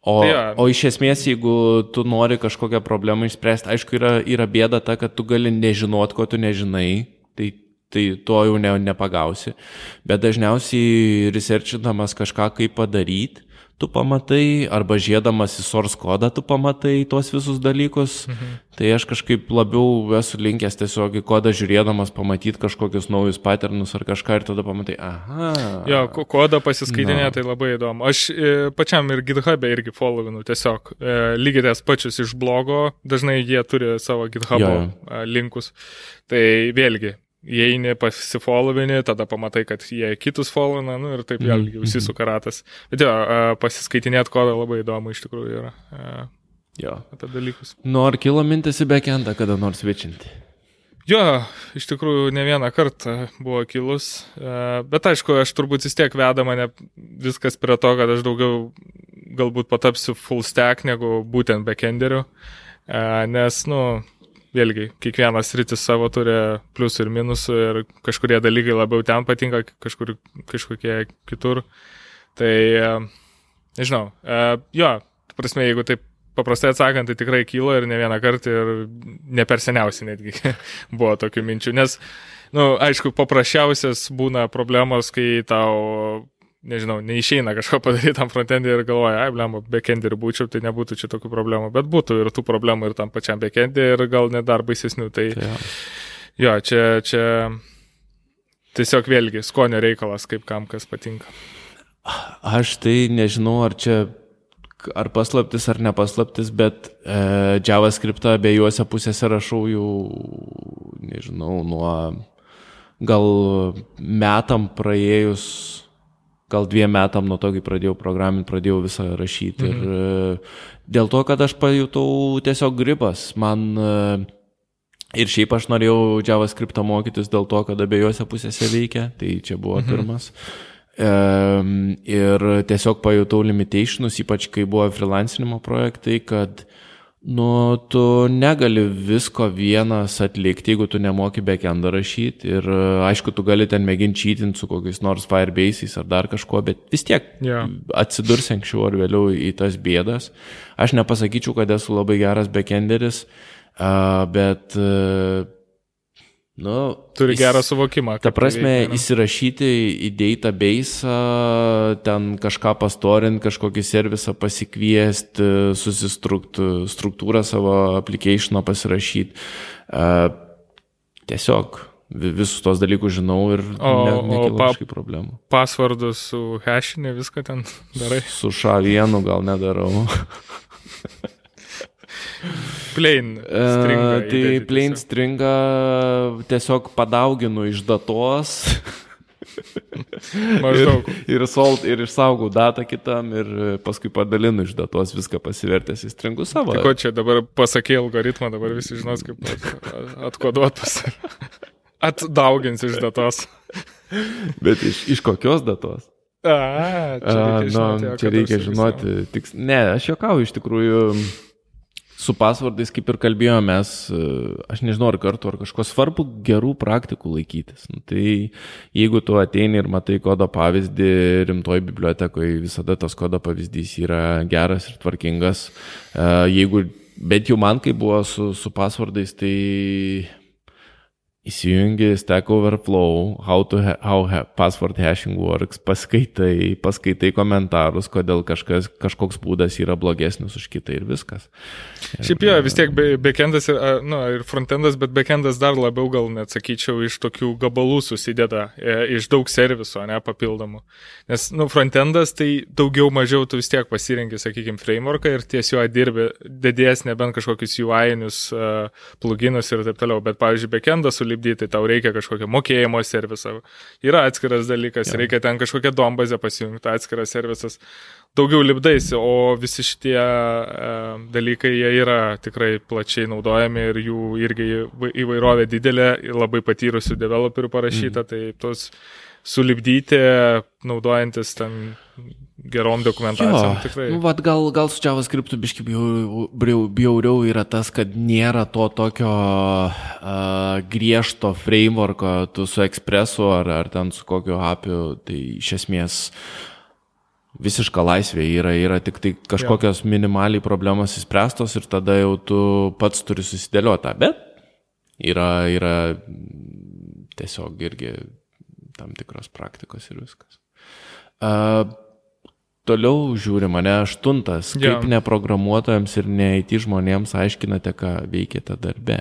O,
Tai jo.
o iš esmės, jeigu tu nori kažkokią problemą išspręsti, aišku, yra, yra bėda ta, kad tu gali nežinot, ko tu nežinai, tai, tai to jau ne, nepagausi. Bet dažniausiai researchinamas kažką kaip padaryti, tu pamatai, arba žiedamas į source kodą, tu pamatai tuos visus dalykus. Mhm. Tai aš kažkaip labiau esu linkęs tiesiog į kodą žiūrėdamas pamatyti kažkokius naujus patternus ar kažką ir tada pamatai, aha.
Jo, ko- kodą pasiskaitinė,
No.
tai labai įdomu. Aš e, pačiam ir GitHub'e irgi followinu tiesiog. E, lygiai ties pačius iš blogo, dažnai jie turi savo GitHub'o
Jo, jo.
e, linkus. Tai vėlgi, įeini, pasifollowini, tada pamatai, kad jie kitus followina, nu ir taip
Mhm,
vėlgi užsisuka ratas. Bet jo, pasiskaitinėti kodą labai įdomu iš tikrųjų yra
Jo.
apie dalykus.
Nu, ar kilo mintis į backendą kada nors vičinti?
Jo, iš tikrųjų ne vieną kartą buvo kilus, bet aišku, aš turbūt vis tiek veda mane viskas prie to, kad aš daugiau galbūt patapsiu full stack negu būtent backenderiu, nes, nu, vėlgi, kiekvienas rytis savo turi pliusų ir minusų ir kažkurie dalykai labiau ten patinka, kažkur, kažkokie kitur. Tai, e, nežinau, e, jo, prasme, jeigu taip paprastai atsakant, tai tikrai kylo ir ne vieną kartą ir ne per seniausiai netgi buvo tokių minčių. Nes, na, nu, aišku, paprasčiausias būna problemos, kai tau, nežinau, neišeina kažko padaryti tam frontendį ir galvoja, ai, blemba, backendį ir būčiau, tai nebūtų čia tokių problemų. Bet būtų ir tų problemų ir tam pačiam backendį ir gal net dar baisesnių. Tai
Tai jo.
jo, čia, čia tiesiog vėlgi skonio reikalas, kaip kam kas patinka.
Aš tai nežinau, ar čia ar paslaptis ar nepaslaptis, bet e, JavaScriptą abiejose pusėse rašau jau, nežinau, nuo gal metam praėjus, gal dviem metam nuo to, kai pradėjau programinti, pradėjau visą rašyti. Mhm. Ir e, dėl to, kad aš pajutau tiesiog gribas, man e, ir šiaip aš norėjau JavaScriptą mokytis dėl to, kad abiejose pusėse veikia, tai čia buvo mhm. pirmas. Ir tiesiog pajutau limitationus, ypač kai buvo freelancinimo projektai, kad nu, tu negali visko vienas atlikti, jeigu tu nemoki backendą rašyti. Ir e, aišku, tu gali ten mėginti čytinti su kokiais nors Firebase'ais ar dar kažkuo, bet vis tiek
Jo.
atsidurs anksčiau ar vėliau į tas bėdas. Aš nepasakyčiau, kad esu labai geras backenderis, uh, bet uh, nu,
Turi
jis-
gerą suvokimą.
Ta
tai
prasme,
veikia, ne?
įsirašyti į database, ten kažką pastorinti, kažkokį servisą pasikviesti, susistruktūrą savo applicationą pasirašyti. Uh, tiesiog vi- visus tos dalykus žinau ir
O-
ne, nekilo
pa-
kažkokių problemų.
Pasvardus su hashinė, viską ten darai.
Su ša1 gal nedarau.
Plain.
E,
stringą
tai plain stringą tiesiog padauginu iš datos.
Maždaug.
Ir, ir, sold, ir išsaugau datą kitam ir paskui padalinu iš datos viską pasivertęs į stringų savo.
Tai ko čia dabar pasakė algoritmą, dabar visi žinos, kaip at- atkoduot pas. Atdaugins iš datos.
Bet iš, iš kokios datos?
A, čia
A,
reikia
nu,
žinoti, o
čia reikia žinoti. Tiks... Ne, aš juokauju iš tikrųjų. Su pasvardais, kaip ir kalbėjome, mes, e, aš nežinau, ar kartu, ar kažko svarbu gerų praktikų laikytis. Nu, tai jeigu tu ateini ir matai kodo pavyzdį rimtoj bibliotekoje, visada tas kodo pavyzdys yra geras ir tvarkingas. E, Jeigu, bet jau man, kai buvo su, su pasvardais, tai įsijungi Stack Overflow, how, to ha how ha password hashing works, paskaitai, paskaitai komentarus, kodėl kažkas, kažkoks būdas yra blogesnis už kitą ir viskas.
Ir, Šiaip jo, vis tiek backendas ir, nu, ir frontendas, bet backendas dar labiau gal net sakyčiau iš tokių gabalų susideda, e, iš daug serviso, ne, papildomų. Nes, nu, frontendas tai daugiau mažiau tu vis tiek pasirinkai, sakykime, frameworką ir ties juo dirbi, dėdės nebent kažkokius UI-inius uh, pluginus ir taip toliau, bet, pavyzdžiui, backendas su sulibdyti, tai tau reikia kažkokio mokėjimo serviso. Yra atskiras dalykas, ja. reikia ten kažkokią dombazę pasijungti, atskiras servisas. Daugiau libdais, o visi šitie e, dalykai, jie yra tikrai plačiai naudojami ir jų irgi įvairovė didelė, labai patyrusių developerių parašyta, mm. tai tos sulibdyti, naudojantis ten gerom dokumentacijom. Tikrai.
Nu, vat, gal, gal su JavaScript biški bjauriau yra tas, kad nėra to tokio uh, griežto frameworko, tu su Expressu ar, ar ten su kokiu apiu, tai iš esmės visiška laisvė yra, yra tik tai kažkokios ja. minimaliai problemos įspręstos ir tada jau tu pats turi susidėlioti. Bet yra, yra tiesiog irgi tam tikros praktikos ir viskas. Uh, Toliau žiūri mane aštuntas, kaip ja. neprogramuotojams ir ne IT žmonėms aiškinate, ką veikiate darbe.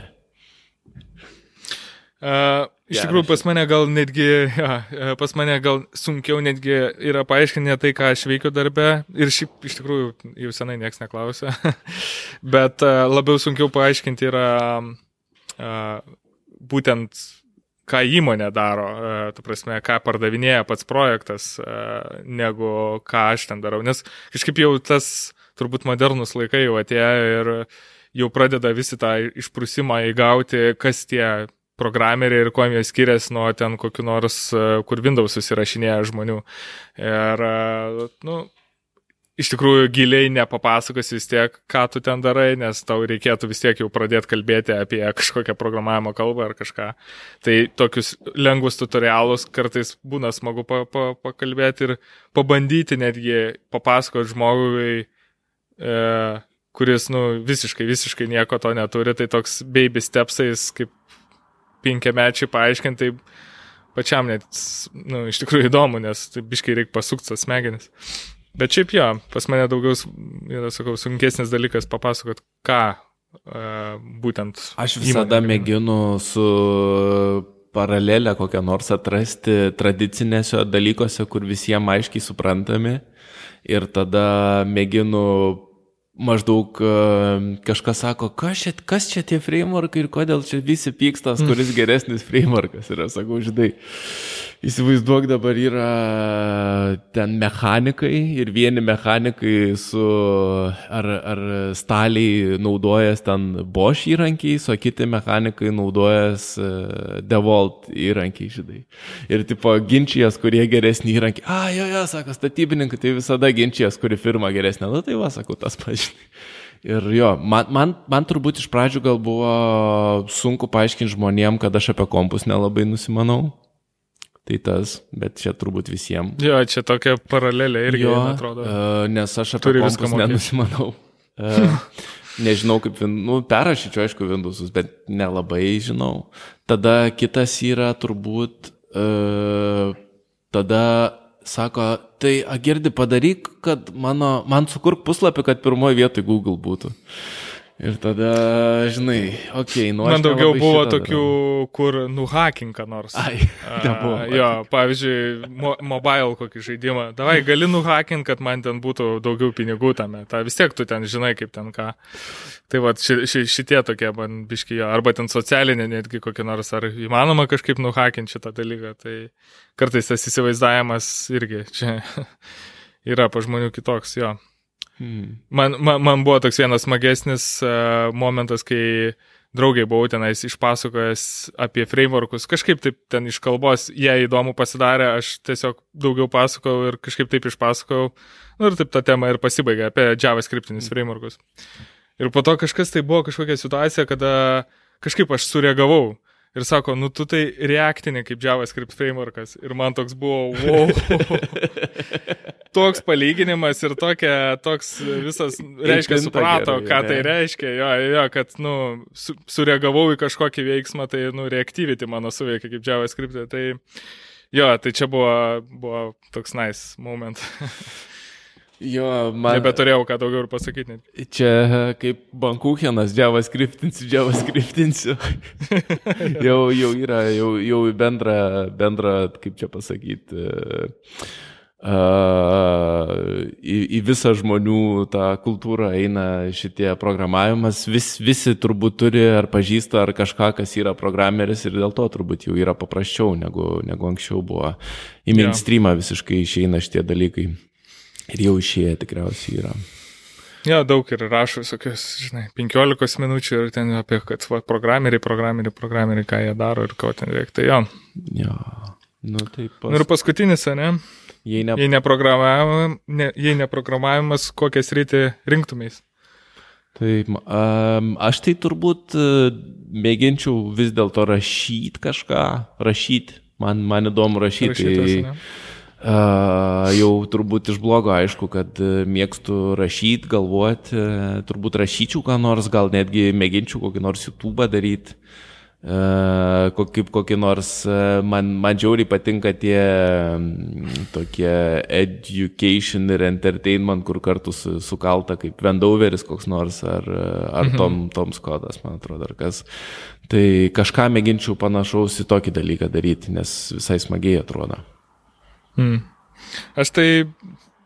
Uh, iš ja, tikrųjų, pas mane gal netgi, ja, pas mane gal sunkiau netgi yra paaiškinti tai, ką aš veikiu darbe. Ir šiaip iš tikrųjų jau senai niekas neklausia. Bet uh, labiau sunkiau paaiškinti yra uh, būtent ką įmonė daro, e, tu prasme, ką pardavinėja pats projektas, e, negu ką aš ten darau. Nes kažkaip jau tas turbūt modernus laikai jau atėjo ir jau pradeda visi tą išprusimą įgauti, kas tie programeriai ir kuo jie skiriasi nuo ten kokiu nors, e, kur Windows susirašinėja žmonių. Ir, nu, iš tikrųjų giliai nepapasakosi vis tiek, ką tu ten darai, nes tau reikėtų vis tiek jau pradėti kalbėti apie kažkokią programavimo kalbą ar kažką. Tai tokius lengvus tutorialus kartais būna smagu pa, pa, pakalbėti ir pabandyti netgi papasakoti žmogui, e, kuris, nu, visiškai, visiškai nieko to neturi, tai toks baby stepsais, kaip penkiamečiai paaiškinti, tai pačiam net, nu, iš tikrųjų įdomu, nes tai biškai reikia pasukti tas smegenis. Bet šiaip jo, pas mane daugiau yra, sakau, sunkesnis dalykas papasakot, ką uh, būtent.
Aš visada įmonė. mėginu su paralelę kokią nors atrasti tradicinėse dalykuose, kur visiems aiškiai suprantami. Ir tada mėginu maždaug kažkas sako, kas čia, kas čia tie frameworkai ir kodėl čia visi pykstas, kuris geresnis frameworkas yra, sakau, žinai. Įsivaizduok dabar yra ten mechanikai ir vieni mechanikai su ar, ar staliai naudojas ten Bosch įrankiais, o kiti mechanikai naudojas e, DeWalt įrankiai, žinai. Ir tipo ginčijas, kurie geresni įrankiai. A, jo, jo, sako, statybininkai, tai visada ginčijas, kuri firma geresnė. Na tai va, sakau, tas pažinai. Ir jo, man, man, man turbūt iš pradžių gal buvo sunku paaiškinti žmonėm, kad aš apie kompus nelabai nusimanau. Tai tas, bet čia turbūt visiems.
Jo, čia tokia paralelė irgi, jo, atrodo.
Uh, nes aš apie Turi kompus nenusimanau. Uh, nežinau kaip, nu, perrašyčiau, aišku, Windowsus, bet nelabai žinau. Tada kitas yra turbūt, uh, tada sako, tai agirdi padaryk, kad mano, man sukurk puslapį, kad pirmoji vietoje Google būtų. Uh, Ir tada, žinai, okei, okay, nu.
Man daugiau buvo tokių, darau. kur nuhakinka nors.
Ai, nebuvo.
Uh, jo, pavyzdžiui, mo mobile kokį žaidimą. Davai, gali nuhakinti, kad man ten būtų daugiau pinigų tame. Ta vis tiek tu ten žinai, kaip ten ką. Tai va, ši, ši, šitie tokie man biškijo. Arba ten socialinė netgi kokia nors. Ar įmanoma kažkaip nuhakinti šitą dalyką. Tai kartais tas įsivaizdavimas irgi čia yra pa žmonių kitoks, jo. Hmm. Man, man, man buvo toks vienas smagesnis uh, momentas, kai draugai buvau tenais išpasakojęs apie frameworkus, kažkaip taip ten iš kalbos, jie įdomu pasidarė, aš tiesiog daugiau pasakojau ir kažkaip taip išpasakojau, nu, ir taip ta tema ir pasibaigė apie JavaScriptinius hmm. frameworkus. Ir po to kažkas tai buvo kažkokia situacija, kada kažkaip aš sureagavau. Ir sako, nu tu tai reaktinė kaip JavaScript frameworkas. Ir man toks buvo, wow. toks palyginimas ir tokia, toks visas, reiškia, suprato,
gerai,
ką
ne?
tai reiškia, jo, jo, kad, nu, su, sureagavau į kažkokį veiksmą, tai, nu, reaktyvity mano suveikia kaip JavaScript, tai, jo, tai čia buvo, buvo toks nice moment.
Jo, man.
Nebeturėjau ką daugiau ir pasakyti. net.
Čia kaip bankūkienas, JavaScriptinsiu, JavaScriptinsiu. jau, jau yra, jau, jau į bendrą, bendrą, kaip čia pasakyti, uh, į, į visą žmonių tą kultūrą eina šitie programavimas. Vis, visi turbūt turi ar pažįsta ar kažką, kas yra programeris ir dėl to turbūt jau yra paprasčiau negu, negu anksčiau buvo. Į mainstreamą visiškai išeina šitie dalykai. Ir jau išėję tikriausiai yra.
Jo, daug ir rašo visokius, žinai, 15 minučių ir ten apie, kad va, programeriai, programeriai, programeriai, ką jie daro ir ko ten reikia. Tai jo.
Jo. Nu, taip pat.
Nu ir paskutinis, ne?
Jei ne...
Jei neprogramavimas, ne, jei neprogramavimas kokias rytį rinktumės.
Taip, um, aš tai turbūt uh, mėginčiau vis dėlto rašyti kažką, rašyti. Man, man įdomu rašyti.
Rašytas,
Tai? Uh, jau turbūt iš blogo aišku, kad uh, mėgstu rašyti, galvoti. Uh, turbūt rašyčiau ką nors, gal netgi mėginčiau kokį nors YouTube daryti. Uh, kaip kokį nors, uh, man, man žiauriai patinka tie tokie education ir entertainment, kur kartu su, sukalta kaip Vendauveris koks nors ar, ar
Mhm.
Tom, Toms kodas, man atrodo, ar kas. Tai kažką mėginčiau panašaus į tokį dalyką daryti, nes visai smagiai atrodo.
Mm. Aš tai,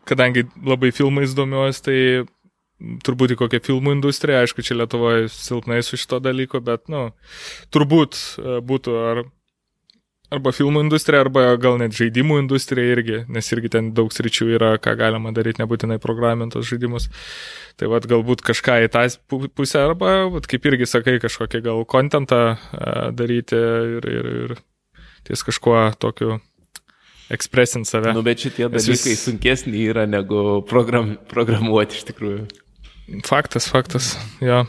kadangi labai filmais domiuosi, tai turbūt į kokią filmų industriją, aišku, čia Lietuvoje silpnai su šito dalyko, bet, nu, turbūt e, būtų ar, arba filmų industrija, arba gal net žaidimų industrija irgi, nes irgi ten daug sričių yra, ką galima daryti, nebūtinai programintos žaidimus. Tai vad galbūt kažką į tą pu- pusę, arba, vat, kaip irgi sakai, kažkokį gal kontentą e, daryti ir, ir, ir ties kažkuo tokiu ekspresinti save.
Nu, bet šitie dalykai
vis-
sunkesni yra negu program, programuoti iš tikrųjų.
Faktas, faktas. Jo,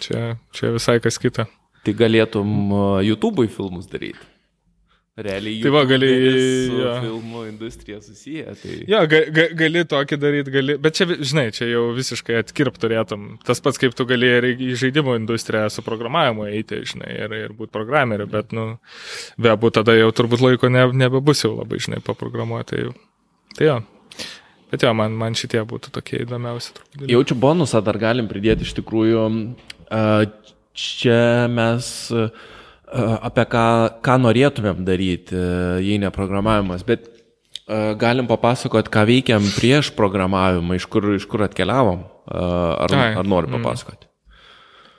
čia, čia visai kas kita.
Tai galėtum uh, YouTube'ui filmus daryti. Realiai
Tai va, gali-
su
jo.
filmų industrija susiję. Tai...
Jo, ga, ga, gali tokį daryti, gali, bet čia, žinai, čia jau visiškai atkirp turėtum. Tas pats, kaip tu gali ir į žaidimų industriją su programavimu eiti, žinai, ir, ir būti programeriu, bet, nu, bebu tada jau turbūt laiko ne, nebebus jau labai, žinai, paprogramuoti. Tai, tai jo. Bet jo, man, man šitie būtų tokie įdomiausi. turbūt.
Jaučiu bonusą dar galim pridėti iš tikrųjų. a, Čia mes apie ką, ką norėtumėm daryti, jei ne programavimas, bet galim papasakot, ką veikiam prieš programavimą, iš kur, iš kur atkeliavom. Ar,
Ai,
ar nori
mm.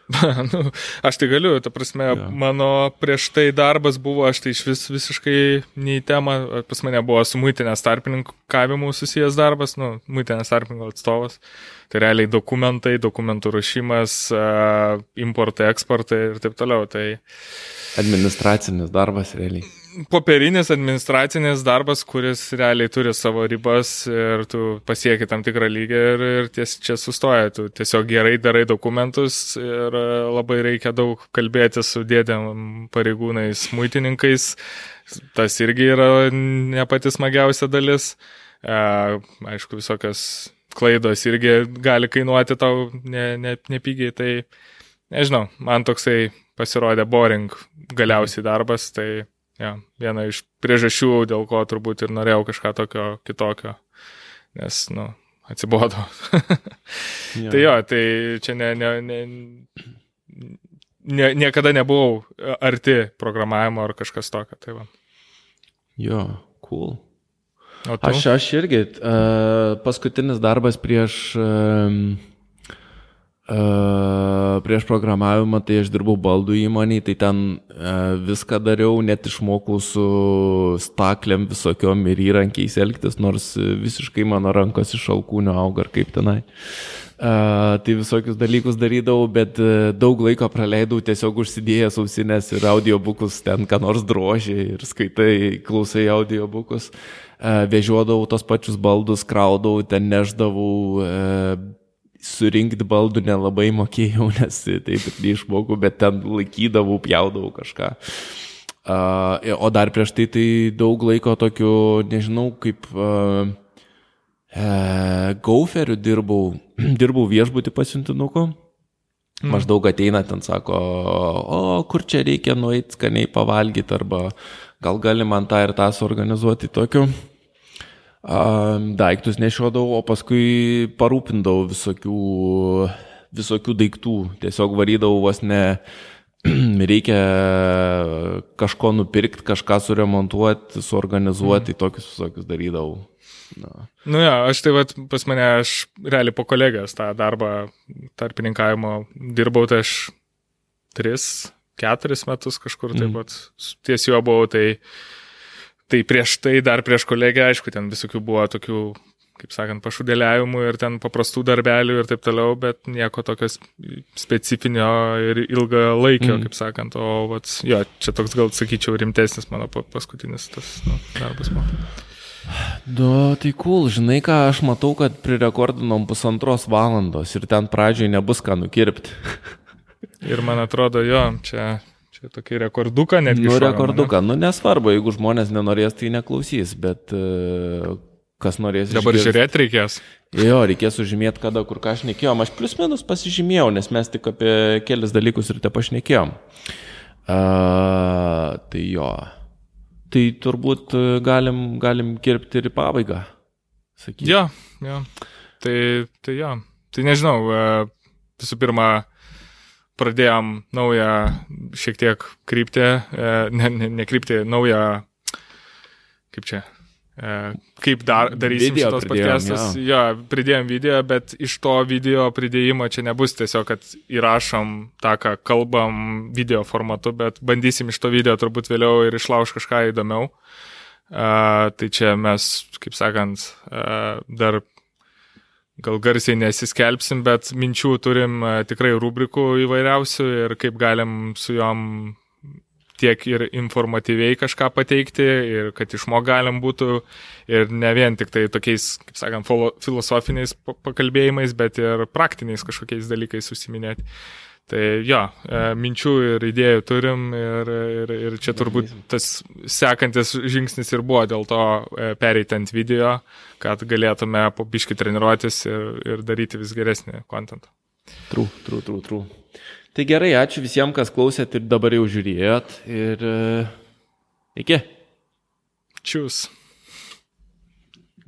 Papasakoti?
nu, aš tai galiu, ta prasme, ja. mano prieš tai darbas buvo, aš tai iš vis visiškai nei tema, pas mane buvo su muitinės tarpininkavimu susijęs darbas, nu, muitinės tarpininko atstovas. Tai realiai dokumentai, dokumentų rašymas, importai, eksportai ir taip toliau. Tai
Administracinis darbas realiai.
Popierinis administracinis darbas, kuris realiai turi savo ribas ir tu pasieki tam tikrą lygį ir, ir ties čia sustoja. Tu tiesiog gerai darai dokumentus ir e, labai reikia daug kalbėti su dėdėm pareigūnais, muitininkais. Tas irgi yra ne pati smagiausia dalis. E, aišku, visokios klaidos irgi gali kainuoti tau nepigiai. Ne, ne tai nežinau, man toksai pasirodė boring galiausiai darbas, tai ja, viena iš priežasčių, dėl ko turbūt ir norėjau kažką tokio kitokio, nes, nu, atsibodo.
Jo.
tai jo, tai čia ne, ne, ne, ne, niekada nebuvau arti programavimo ar kažkas tokio. Tai va.
Jo, cool. Aš, aš irgi, uh, paskutinis darbas prieš, um, uh, prieš programavimą, tai aš dirbau baldų įmonėje, tai ten uh, viską dariau, net išmokau su staklėm visokiom ir įrankiais elgtis, nors visiškai mano rankos iš alkūnio auga ar kaip tenai. Uh, tai visokius dalykus darydavau, bet uh, daug laiko praleidau tiesiog užsidėjęs ausinės ir audiobukus ten, ką nors drožė ir skaitai, klausai audiobukus. Vežiodavau tos pačius baldus, kraudavau, ten neždavau, uh, surinkti baldų nelabai mokėjau, nes taip ir neišmokau, bet ten laikydavau, pjaudavau kažką. Uh, o dar prieš tai tai daug laiko tokiu, nežinau, kaip... Uh, E, Gauferiu dirbau, dirbau viešbutį pasiuntinuku. Mm. Maždaug ateina ten, sako, o kur čia reikia nueiti skaniai pavalgyti, arba gal gali man tą ir tą suorganizuoti tokiu. Daiktus nešiodavau, o paskui parūpindavau visokių, visokių daiktų. Tiesiog varydavau vos ne, reikia kažko nupirkti, kažką suremontuoti, suorganizuoti, mm. tokius visokius darydavau.
Na. Nu ja, aš tai vat, pas mane, aš realiai po kolegijos tą darbą tarpininkavimo dirbau, tai aš tris, keturis metus kažkur mm. taip pat ties juo buvau, tai, tai prieš tai, dar prieš kolegiją, aišku, ten visokių buvo tokių kaip sakant, pašudėliavimų ir ten paprastų darbelių ir taip toliau, bet nieko tokio specifinio ir ilgą laikio, mm. kaip sakant. O, vat, jo, čia toks gal, sakyčiau, rimtesnis mano paskutinis tas nu, darbas.
Du, tai cool, žinai ką, aš matau, kad prirekordinom pusantros valandos ir ten pradžioj nebus ką nukirpti.
ir man atrodo, jo, čia, čia tokį rekorduką netgi.
Nu, rekorduką, ne? nu nesvarbu, jeigu žmonės nenorės, tai neklausys, bet uh, kas norės.
Dabar išgirst. žiūrėti reikės.
Jo, reikės užžymėti, kada kur ką aš nekėjom. Aš plius minus pasižymėjau, nes mes tik apie kelias dalykus ir te pašnekėjom. Uh, tai jo. Tai turbūt e, galim, galim kirpti ir į pabaigą.
Sakyti. Jo, jo. Tai, tai jo. Tai nežinau, e, visų pirma, pradėjom naują šiek tiek kryptį, e, ne, ne, ne kryptį, naują, kaip čia, E, kaip dar, darysim video šitos podcastus. Jo, ja, pridėjom video, bet iš to video pridėjimo čia nebus tiesiog, kad įrašom tą, ką kalbam video formatu, bet bandysim iš to video turbūt vėliau ir išlauž kažką įdomiau. Uh, tai čia mes, kaip sakant, uh, dar gal garsiai nesiskelbsim, bet minčių turim uh, tikrai rubrikų įvairiausių ir kaip galim su juom tiek ir informatyviai kažką pateikti, ir kad išmok galim būtų, ir ne vien tik tai tokiais, kaip sakant, filosofiniais pakalbėjimais, bet ir praktiniais kažkokiais dalykais susiminėti. Tai jo, e, minčių ir idėjų turim ir, ir, ir čia turbūt tas sekantis žingsnis ir buvo dėl to e, pereiti ant video, kad galėtume po biški treniruotis ir, ir daryti vis geresnį kontentą.
True, true, true, true. Tai gerai, ačiū visiems, kas klausėt ir dabar jau žiūrėjot. Ir uh, iki.
Čiūs.